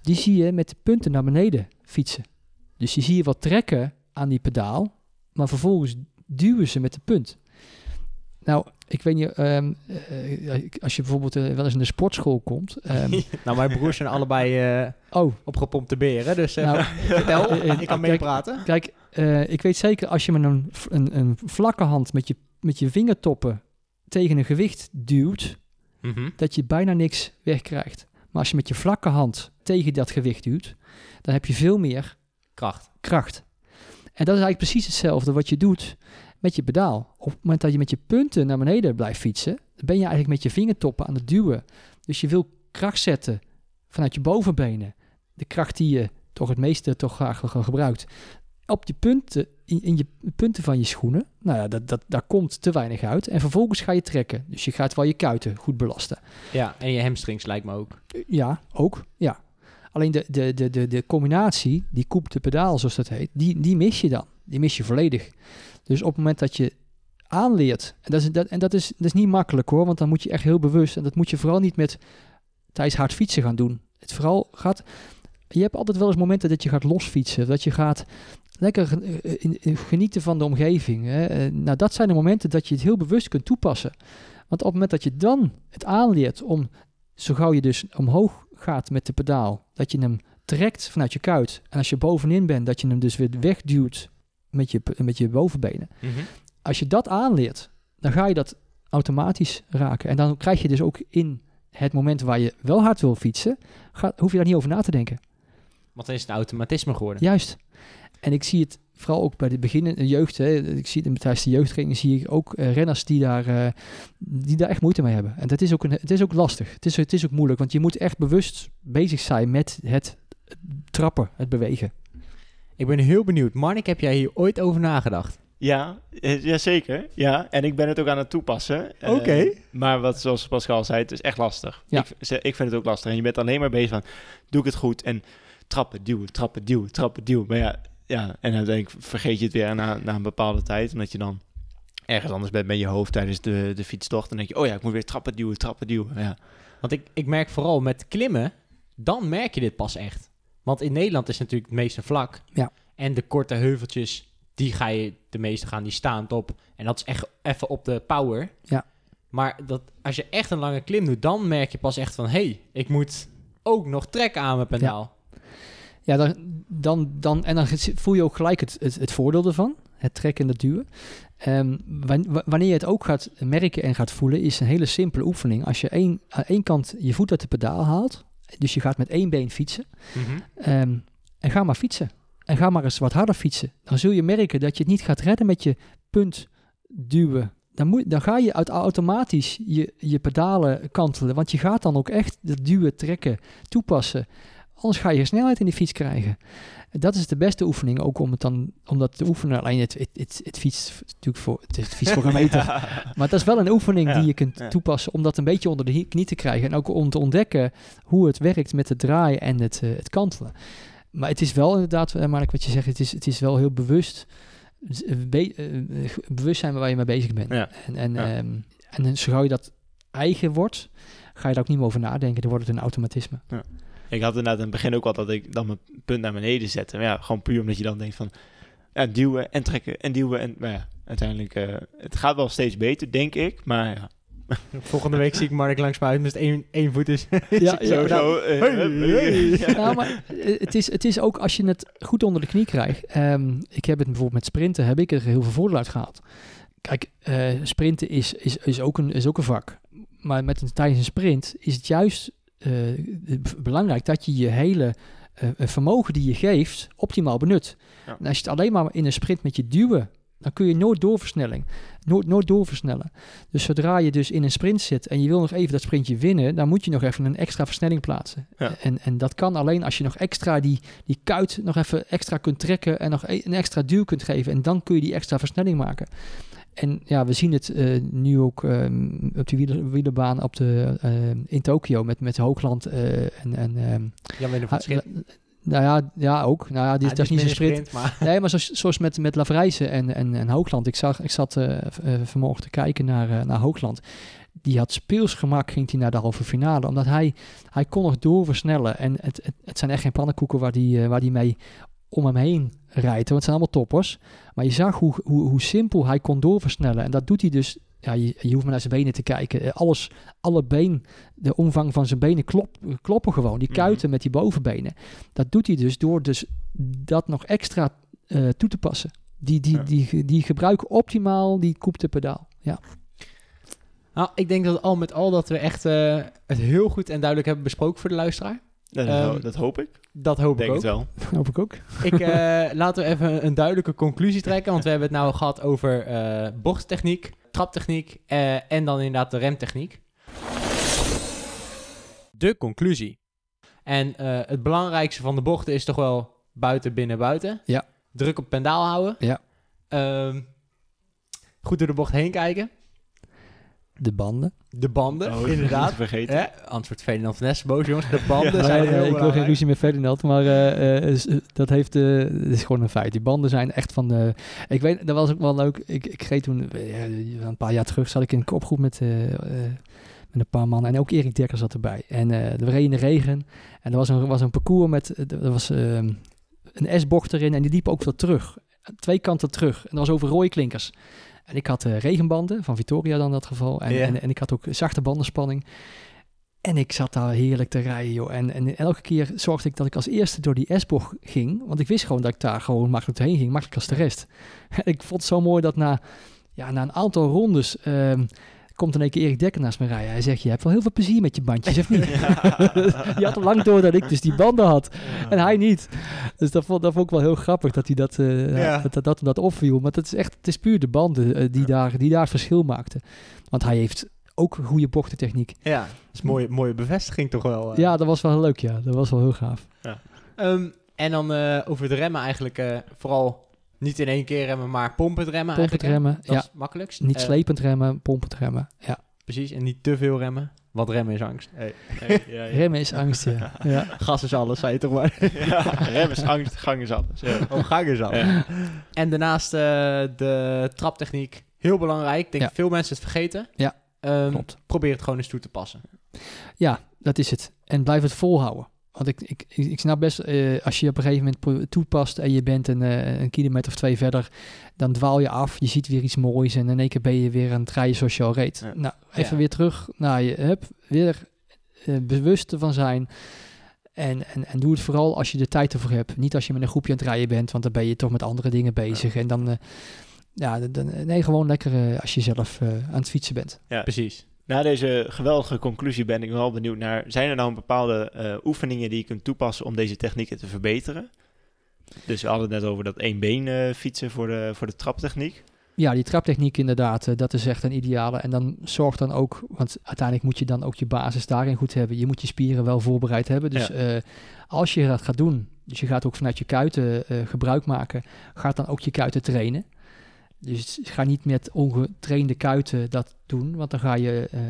Die zie je met de punten naar beneden fietsen. Dus je zie je wat trekken aan die pedaal, maar vervolgens duwen ze met de punt. Nou, ik weet niet, ehm, eh, als je bijvoorbeeld eh, wel eens in de sportschool komt. ehm,
nou, mijn broers zijn allebei eh
oh,
opgepompte beren, dus eh,
nou,
vertel,
eh, eh,
ik kan meepraten.
Kijk, eh, ik weet zeker als je met een, een, een vlakke hand met je, met je vingertoppen tegen een gewicht duwt,
Mhm.
dat je bijna niks wegkrijgt. Maar als je met je vlakke hand tegen dat gewicht duwt, dan heb je veel meer
Kracht.
kracht. En dat is eigenlijk precies hetzelfde wat je doet met je pedaal. Op het moment dat je met je punten naar beneden blijft fietsen, dan ben je eigenlijk met je vingertoppen aan het duwen. Dus je wil kracht zetten vanuit je bovenbenen. De kracht die je toch het meeste toch graag ge- gebruikt, op je punten, in, in je punten van je schoenen, nou ja, dat, dat, daar komt te weinig uit. En vervolgens ga je trekken. Dus je gaat wel je kuiten goed belasten.
Ja, en je hamstrings lijkt me ook.
Ja, ook. Ja. Alleen de, de, de, de, de combinatie, die koep de pedaal zoals dat heet, die, die mis je dan. Die mis je volledig. Dus op het moment dat je aanleert, en dat is, dat, en dat is, dat is niet makkelijk hoor, want dan moet je echt heel bewust, en dat moet je vooral niet met tijdens hard fietsen gaan doen. Het vooral gaat, je hebt altijd wel eens momenten dat je gaat losfietsen, dat je gaat lekker eh, in- genieten van de omgeving. Hè. Eh, Nou, dat zijn de momenten dat je het heel bewust kunt toepassen. Want op het moment dat je dan het aanleert om, zo gauw je dus omhoog gaat met de pedaal, dat je hem trekt vanuit je kuit. En als je bovenin bent, dat je hem dus weer wegduwt met je, met je bovenbenen. Als je dat aanleert, dan ga je dat automatisch raken. En dan krijg je dus ook in het moment waar je wel hard wil fietsen, ga, hoef je daar niet over na te denken.
Want dan is het een automatisme geworden.
Juist. En ik zie het vooral ook bij de beginnende jeugd. Hè. Ik zie het tijdens de jeugdtraining zie ik ook eh, renners die daar, eh, die daar echt moeite mee hebben. En dat is ook, een, het is ook lastig. Het is, het is ook moeilijk, want je moet echt bewust bezig zijn met het trappen, het bewegen.
Ik ben heel benieuwd. Marnik, heb jij hier ooit over nagedacht?
Ja, eh, ja, zeker. Ja, en ik ben het ook aan het toepassen. Eh,
Oké.
maar wat, zoals Pascal zei, het is echt lastig.
Ja.
Ik, ik vind het ook lastig. En je bent alleen maar bezig van, doe ik het goed? En trappen, duwen, trappen, duwen, trappen, duwen. Maar ja, ja en uiteindelijk vergeet je het weer na, na een bepaalde tijd. Omdat je dan ergens anders bent met je hoofd tijdens de, de fietstocht. Dan denk je, oh ja, ik moet weer trappen, duwen, trappen, duwen. Ja,
Want ik, ik merk vooral met klimmen, dan merk je dit pas echt. Want in Nederland is natuurlijk het meeste vlak.
Ja.
En de korte heuveltjes, die ga je, de meeste gaan die staand op. En dat is echt even op de power.
Ja.
Maar dat, als je echt een lange klim doet, dan merk je pas echt van... hé, hey, ik moet ook nog trekken aan mijn pedaal.
Ja, dan, dan, dan, en dan voel je ook gelijk het, het, het voordeel ervan. Het trekken en het duwen. Ehm, wan- wa- wanneer je het ook gaat merken en gaat voelen, is een hele simpele oefening. Als je één, aan één kant je voet uit de pedaal haalt, dus je gaat met één been fietsen,
Mhm.
ehm, en ga maar fietsen. En ga maar eens wat harder fietsen. Dan zul je merken dat je het niet gaat redden met je punt duwen. Dan, moet, dan ga je uit, automatisch je, je pedalen kantelen. Want je gaat dan ook echt het duwen, trekken, toepassen. Anders ga je snelheid in de fiets krijgen. Dat is de beste oefening, ook om, het dan, om dat te oefenen. Alleen het, het, het, het fietst natuurlijk voor, het, is- het fietst voor een meter. Maar dat is wel een oefening
Ja,
die je kunt
ja.
toepassen om dat een beetje onder de knie te krijgen. En ook om te ontdekken hoe het werkt met het draaien en het, eh, het kantelen. Maar het is wel inderdaad, uh, Mark, wat je zegt, het is, het is wel heel bewust. eh, be- eh, eh, bewust zijn waar je mee bezig bent.
Ja.
En, en,
Ja.
ehm, en zo gauw je dat eigen wordt, ga je daar ook niet meer over nadenken. Dan wordt het een automatisme.
Ik had inderdaad in het begin ook wel dat ik dan mijn punt naar beneden zette. Maar ja, gewoon puur omdat je dan denkt van... Ja, duwen en trekken en duwen. En, maar ja, uiteindelijk... eh, het gaat wel steeds beter, denk ik. Maar ja,
Volgende week zie ik Marnik langs me uit met één, één voet is.
Ja,
sowieso... eh,
Hey, hey.
ja.
Nou, maar eh, het is, het is ook als je het goed onder de knie krijgt. Ehm, ik heb het bijvoorbeeld met sprinten, heb ik er heel veel voordeel uit gehaald. Kijk, eh, sprinten is, is, is, ook een, is ook een vak. Maar met een, tijdens een sprint is het juist belangrijk dat je je hele eh, vermogen die je geeft optimaal benut.
Ja.
En als je het alleen maar in een sprint met je duwen, dan kun je nooit doorversnelling. Nooit, nooit doorversnellen. Dus zodra je dus in een sprint zit en je wil nog even dat sprintje winnen, dan moet je nog even een extra versnelling plaatsen.
Ja.
En, en dat kan alleen als je nog extra die, die kuit nog even extra kunt trekken en nog e- een extra duw kunt geven. En dan kun je die extra versnelling maken. En ja, we zien het eh, nu ook ehm, op die wieler, wielerbaan op de, eh, in Tokio met, met Hoogland eh, en... en
van
ha-
Schip.
nou ja, ja, ook. Nou ja, die,
Ja,
dat is niet zo'n sprint.
maar...
Nee, maar zoals, zoals met, met Lavrijzen en, en, en Hoogland. Ik, zag, ik zat vanmorgen te kijken naar, naar Hoogland. Die had speels gemak, ging hij naar de halve finale. Omdat hij, hij kon nog doorversnellen. En het, het, het zijn echt geen pannenkoeken waar die, waar die mee om hem heen rijdt. Want het zijn allemaal toppers. Maar je zag hoe, hoe, hoe simpel hij kon doorversnellen. En dat doet hij dus... Ja, je, je hoeft maar naar zijn benen te kijken. Eh, Alles, alle been, de omvang van zijn benen klop, kloppen gewoon. Die
Mhm.
kuiten met die bovenbenen. Dat doet hij dus door dus dat nog extra eh, toe te passen. Die, die,
Ja.
die, die gebruiken optimaal die koepte pedaal. Ja.
Nou, ik denk dat al met al dat we echt eh, het heel goed en duidelijk hebben besproken voor de luisteraar.
Dat,
Ehm,
dat hoop ik.
Dat hoop
Denk
ik
het
ook.
wel.
Hoop ik ook.
Ik, eh, laten we even een duidelijke conclusie trekken. Want we hebben het nou gehad over eh bochttechniek, traptechniek eh, en dan inderdaad de remtechniek. De conclusie. En eh, het belangrijkste van de bochten is toch wel buiten, binnen, buiten.
Ja.
Druk op pendaal houden.
Ja.
Ehm, goed door de bocht heen kijken.
De banden.
De banden,
Oh,
inderdaad.
Niet vergeten.
Hè? Wordt Ferdinand van Ness boos, jongens. De banden
Ja,
zijn heel
ik wil geen ruzie met Ferdinand, maar eh, eh, is- dat heeft, eh, is gewoon een feit. Die banden zijn echt van de... Ik weet, dat was ook wel leuk. Ik, ik reed toen, eh, een paar jaar terug, zat ik in een kopgroep met, eh, eh, met een paar mannen. En ook Erik Dekker zat erbij. En eh we reden in de regen. En er was een, was een parcours met, eh, er was ehm, een S-bocht erin en die liep ook veel terug. Twee kanten terug. En dat was over rode klinkers. En ik had eh, regenbanden, van Victoria dan in dat geval. En, en, en ik had ook zachte bandenspanning. En ik zat daar heerlijk te rijden, joh. En, en elke keer zorgde ik dat ik als eerste door die S-bocht ging. Want ik wist gewoon dat ik daar gewoon makkelijk doorheen ging. Makkelijk als de rest. En ik vond het zo mooi dat na, ja, na een aantal rondes... ehm, komt in één keer Erik Dekker naast me rijden. Hij zegt, je hebt wel heel veel plezier met je bandjes, of niet? je had al lang door dat ik dus die banden had. En hij niet. Dus dat vond, dat vond ik wel heel grappig dat hij dat, eh,
Ja.
dat, dat, dat, dat opviel. Maar het is echt, het is puur de banden eh, die, daar, die daar het verschil maakten. Want hij heeft ook goede bochtentechniek.
Ja, dat is een mooie, mooie bevestiging toch wel. eh.
Ja, dat was wel leuk, ja. Dat was wel heel gaaf.
Ehm, en dan over het remmen eigenlijk vooral niet in één keer remmen, maar pompend remmen
Pompend remmen,
Dat
ja.
is makkelijkst.
Niet
Eh,
slepend remmen, pompend remmen. Ja.
Precies, en niet te veel remmen, want remmen is angst.
Nee, ja, ja.
Remmen is angst, ja. ja.
Gas is alles, zei je toch maar.
Ja, rem is angst, gang is alles. Ja.
Oh, gang is alles.
Ja.
En daarnaast eh, de traptechniek, heel belangrijk. Ik denk veel mensen het vergeten.
Ja,
Ehm,
klopt.
Probeer het gewoon eens toe te passen.
Ja, dat is het. En blijf het volhouden. Want ik, ik, ik snap best, eh, als je op een gegeven moment toepast en je bent een, eh, een kilometer of twee verder, dan dwaal je af, je ziet weer iets moois en in één keer ben je weer aan het rijden zoals je al reed.
Ja.
Nou, even
Ja.
weer terug naar je, hup, weer eh, bewust ervan zijn. En, en, en doe het vooral als je de tijd ervoor hebt. Niet als je met een groepje aan het rijden bent, want dan ben je toch met andere dingen bezig. En dan, eh, ja, dan- nee, gewoon lekker als je zelf eh, aan het fietsen bent.
Precies.
Na deze geweldige conclusie ben ik wel benieuwd naar... zijn er nou bepaalde eh, oefeningen die je kunt toepassen om deze technieken te verbeteren? Dus we hadden het net over dat één been eh, fietsen voor de, voor de traptechniek.
Ja, die traptechniek inderdaad, eh, dat is echt een ideale. En dan zorg dan ook, want uiteindelijk moet je dan ook je basis daarin goed hebben. Je moet je spieren wel voorbereid hebben. Dus
Ja.
als je dat gaat doen, dus je gaat ook vanuit je kuiten gebruik maken, gaat dan ook je kuiten trainen. Dus ga niet met ongetrainde kuiten dat doen, want dan ga je, eh,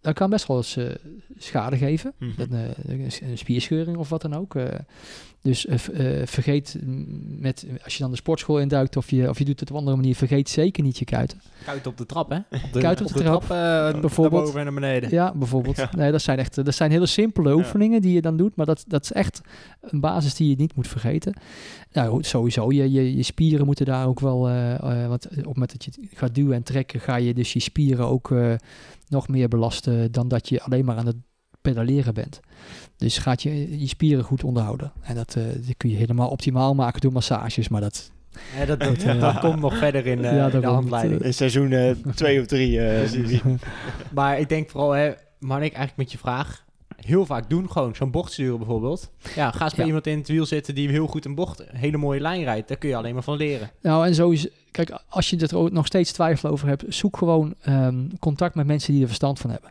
dat kan best wel eens eh, schade geven. Dat, eh, een spierscheuring of wat dan ook. Dus eh, eh, vergeet met, als je dan de sportschool induikt of je, of je doet het op een andere manier, vergeet zeker niet je kuiten.
Kuit op de trap, hè? Op de,
Kuit op de trap,
eh,
bijvoorbeeld.
Naar boven en naar beneden.
Ja, bijvoorbeeld.
Ja.
Nee, dat zijn echt dat zijn hele simpele oefeningen die je dan doet, maar dat, dat is echt een basis die je niet moet vergeten. Nou, sowieso, je, je, je spieren moeten daar ook wel, eh, eh, want op het moment dat je het gaat duwen en trekken, ga je dus je spieren ook eh, nog meer belasten dan dat je alleen maar aan het pedaleren bent. Dus gaat je je spieren goed onderhouden. En dat, eh, dat kun je helemaal optimaal maken door massages, maar dat,
Ja, dat, dat,
eh,
dat komt nog verder in, eh,
Ja,
in de handleiding.
In seizoen eh, twee of drie. eh,
Precies. Maar ik denk vooral, hè, Marnik, eigenlijk met je vraag, heel vaak doen gewoon. Zo'n bocht sturen bijvoorbeeld. Ja, ga eens bij
Ja.
iemand in het wiel zitten die heel goed een bocht, een hele mooie lijn rijdt. Daar kun je alleen maar van leren.
Nou, en sowieso, kijk, als je er ook nog steeds twijfel over hebt, zoek gewoon ehm, contact met mensen die er verstand van hebben.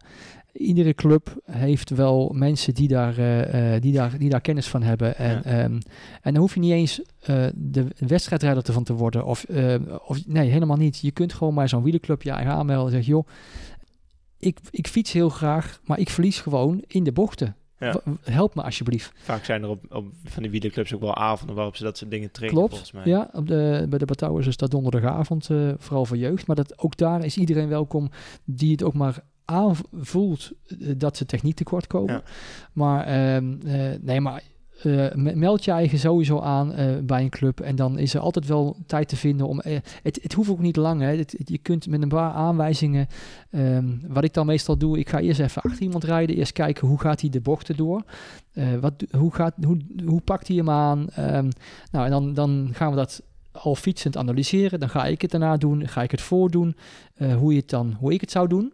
Iedere club heeft wel mensen die daar, eh, eh, die daar, die daar kennis van hebben. En,
Ja.
ehm, en dan hoef je niet eens eh, de wedstrijdrijder ervan te worden. Of, of nee, helemaal niet. Je kunt gewoon maar zo'n wielerclub je eigen aanmelden en zeggen, joh, ik, ik fiets heel graag, maar ik verlies gewoon in de bochten.
Ja.
Help me alsjeblieft.
Vaak zijn er op, op van die wielerclubs ook wel avonden waarop ze dat soort dingen trainen,
Klopt,
volgens mij.
ja. Op de, bij de Batouwers is dat donderdagavond, vooral voor jeugd. Maar dat, ook daar is iedereen welkom die het ook maar aanvoelt eh, dat ze techniek tekort komen.
Ja.
Maar ehm, eh, nee, maar eh, me- meld je eigen sowieso aan bij een club. En dan is er altijd wel tijd te vinden om... het, het hoeft ook niet lang, hè. Het- het- je kunt met een paar aanwijzingen... ehm, wat ik dan meestal doe, ik ga eerst even achter iemand rijden. Eerst kijken, hoe gaat hij de bochten door? Wat, hoe, gaat, hoe, hoe pakt hij hem aan? Ehm, nou, en dan, dan gaan we dat al fietsend analyseren. Dan ga ik het daarna doen. Ga ik het voordoen. eh, hoe, je het dan, hoe ik het zou doen.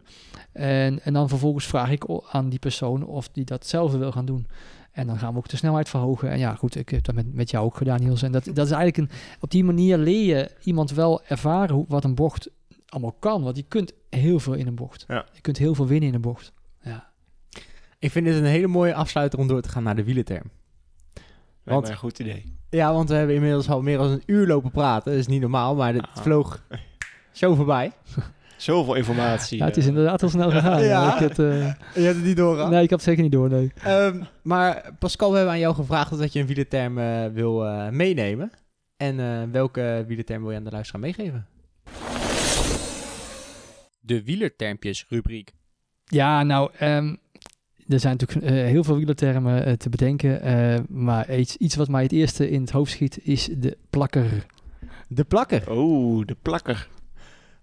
En, en dan vervolgens vraag ik aan die persoon of die datzelfde wil gaan doen. En dan gaan we ook de snelheid verhogen. En ja, goed, ik heb dat met, met jou ook gedaan, Niels. En dat, dat is eigenlijk een... Op die manier leer je iemand wel ervaren hoe, wat een bocht allemaal kan. Want je kunt heel veel in een bocht.
Ja.
Je kunt heel veel winnen in een bocht. Ja.
Ik vind dit een hele mooie afsluiter om door te gaan naar de wielenterm. Want-
een goed idee.
Ja, want we hebben inmiddels al meer dan een uur lopen praten. Dat is niet normaal, maar het
Ah.
vloog zo voorbij.
Zoveel informatie.
Ja, het is
eh.
inderdaad heel snel gegaan.
Ja.
Ik had, eh,
Je hebt het niet door,
nee, ik had het zeker niet door, nee.
Ehm, maar Pascal, we hebben aan jou gevraagd of dat je een wielerterm eh, wil eh, meenemen. En eh, welke wielerterm wil je aan de luisteraar meegeven?
De wielertermpjes rubriek.
Ja, nou, ehm, er zijn natuurlijk eh, heel veel wielertermen eh, te bedenken. eh, maar iets, iets wat mij het eerste in het hoofd schiet is de plakker.
De plakker.
Oh, de plakker.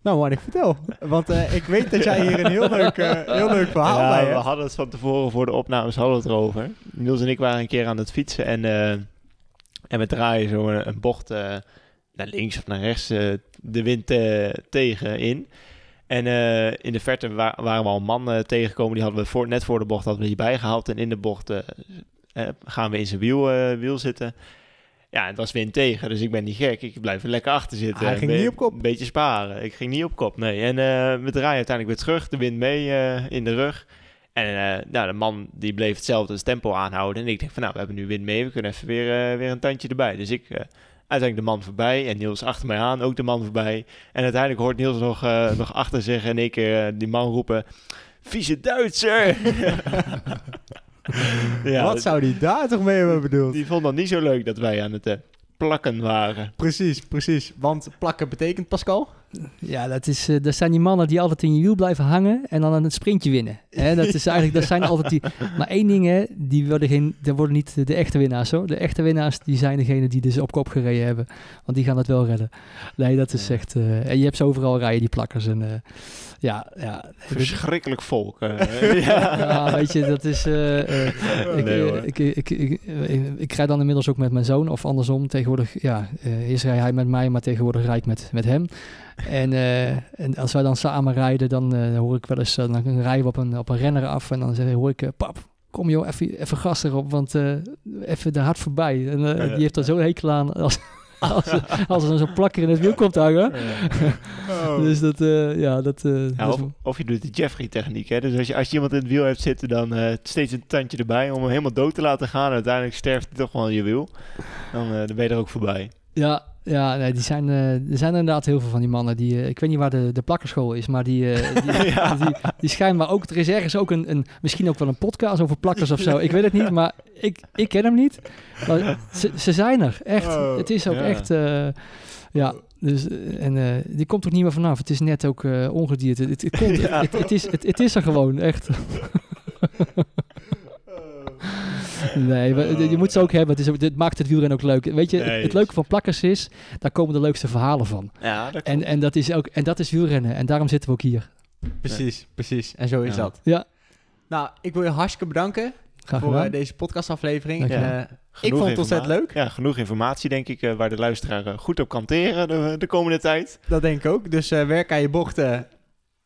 Nou man, ik vertel. Want eh, ik weet dat jij hier een heel leuk, eh, heel leuk verhaal
ja,
bij
we
hebt.
hadden het van tevoren voor de opnames hadden we het erover. Niels en ik waren een keer aan het fietsen en, eh, en we draaien zo een, een bocht eh, naar links of naar rechts eh, de wind eh, tegen in. En eh, in de verte wa- waren we al een man tegengekomen, die hadden we voor, net voor de bocht hadden we die bijgehaald. En in de bocht eh, eh, gaan we in zijn wiel, wiel zitten. Ja, het was wind tegen, dus ik ben niet gek. Ik blijf er lekker achter zitten.
Hij ging niet op kop.
Een beetje sparen. Ik ging niet op kop, nee. En we draaien uiteindelijk weer terug, de wind mee in de rug. En nou, de man die bleef hetzelfde tempo aanhouden. En ik denk van, nou, we hebben nu wind mee. We kunnen even weer, weer een tandje erbij. Dus ik... uiteindelijk de man voorbij en Niels achter mij aan, ook de man voorbij. En uiteindelijk hoort Niels nog, eh, nog achter zich en ik eh, die man roepen... Vieze Duitser! ja,
Wat zou die daar toch mee hebben bedoeld?
die vond dat niet zo leuk dat wij aan het eh, plakken waren.
Precies, precies. Want plakken betekent, Pascal?
Ja, dat, is, eh, dat zijn die mannen die altijd in je wiel blijven hangen en dan een sprintje winnen. Hè, dat, is eigenlijk, dat zijn altijd die... Maar één ding, hè, die worden, geen, dat worden niet de, echte winnaars, hoor. De echte winnaars, die zijn degene die dus op kop gereden hebben. Want die gaan het wel redden. Nee, dat is echt... eh, en je hebt ze overal rijden, die plakkers. En, eh, ja, ja.
Verschrikkelijk volk. ja.
Ja, weet je, dat is... ik, ik, ik, ik, rijd dan inmiddels ook met mijn zoon, of andersom. Tegenwoordig, ja, eerst rijd hij met mij, maar tegenwoordig rijd ik met, met hem. En, eh, en als wij dan samen rijden, dan eh, hoor ik wel eens, eh, dan rijden we op een, op een renner af en dan zeg, hoor ik, pap, kom joh, even, even gas erop, want eh, even de hard voorbij. En eh, die heeft er zo'n hekel aan als, als, als er dan zo'n plakker in het wiel komt hangen. Dus dat, eh, ja, dat... eh,
Ja, of, of je doet de Jeffrey-techniek. Hè? Dus als je, als je iemand in het wiel hebt zitten, dan eh, steeds een tandje erbij om hem helemaal dood te laten gaan. En uiteindelijk sterft hij toch wel in je wiel. Dan, eh, dan ben je er ook voorbij.
Ja, ja nee, die zijn, eh, er zijn inderdaad heel veel van die mannen. Die, eh, ik weet niet waar de, de plakkerschool is, maar die, eh, die,
Ja.
die, die schijnbaar ook... Er is ergens ook een, een, misschien ook wel een podcast over plakkers of zo. Ik weet het niet, maar ik, ik ken hem niet. Maar ze, ze zijn er, echt.
Oh,
het is ook
ja.
echt... eh, ja, dus, en eh, die komt er niet meer vanaf. Het is net ook eh ongedierd. Het, het, komt,
Ja.
het, het, is, het, het is er gewoon, echt. Nee, we- je moet ze ook hebben. Het, is dit maakt het wielrennen ook leuk. Weet je, het-
Nee,
het, leuke van plakkers is, daar komen de leukste verhalen van.
Ja, dat
En, en, dat is ook, en dat is wielrennen. En daarom zitten we ook hier.
Precies, precies. En zo is
Ja.
dat.
Ja.
Nou, ik wil je hartstikke bedanken
Graag
voor
gedaan.
eh, deze podcastaflevering. Eh, ik vond het ontzettend leuk.
Ja, genoeg informatie denk ik, eh, waar de luisteraar eh, goed op kan teren de, de komende tijd.
Dat denk ik ook. Dus eh, werk aan je bochten.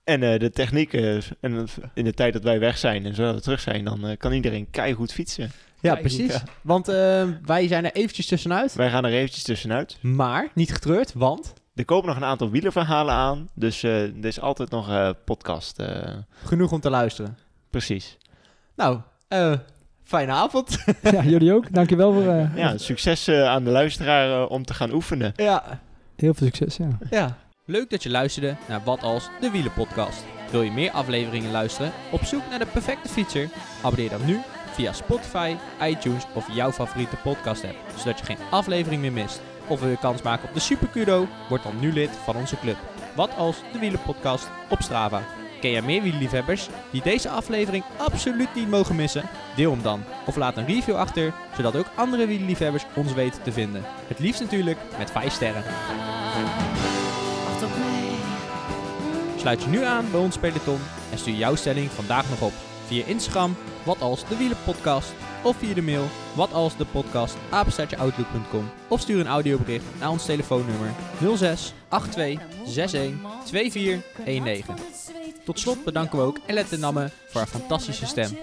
En eh, de techniek, eh, en in de tijd dat wij weg zijn en zodra we terug zijn, dan eh, kan iedereen keihard fietsen.
Ja,
Kijk,
precies.
ja.
Want eh, wij zijn er eventjes tussenuit.
Wij gaan er eventjes tussenuit.
Maar niet getreurd, want
Er komen nog een aantal wielerverhalen aan, dus eh, er is altijd nog eh podcast. eh,
genoeg om te luisteren.
precies.
Nou, eh, fijne avond.
Ja, jullie ook. Dankjewel voor eh,
Ja, succes eh, aan de luisteraar om te gaan oefenen.
ja,
heel veel succes. Ja.
ja.
Leuk dat je luisterde naar Wat Als, de Wielenpodcast. Wil je meer afleveringen luisteren? Op zoek naar de perfecte fietser? Abonneer dan nu via Spotify, iTunes of jouw favoriete podcast app, zodat je geen aflevering meer mist. Of wil je kans maken op de Super Kudo? Word dan nu lid van onze club. Wat Als, de Wielenpodcast op Strava. Ken jij meer wielerliefhebbers die deze aflevering absoluut niet mogen missen? Deel hem dan. Of laat een review achter, zodat ook andere wielerliefhebbers ons weten te vinden. Het liefst natuurlijk met 5 sterren. Sluit je nu aan bij ons peloton en stuur jouw stelling vandaag nog op via Instagram, wat als de wielenpodcast, of via de mail, wat als de podcast, of stuur een audiobericht naar ons telefoonnummer 06 82 61 2419. Tot slot bedanken we ook Elette Namme voor haar fantastische stem.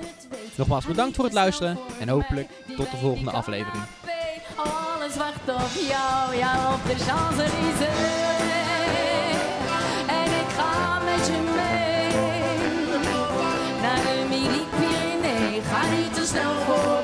Nogmaals bedankt voor het luisteren en hopelijk tot de volgende aflevering.
Alles wacht op jou, op de. yourself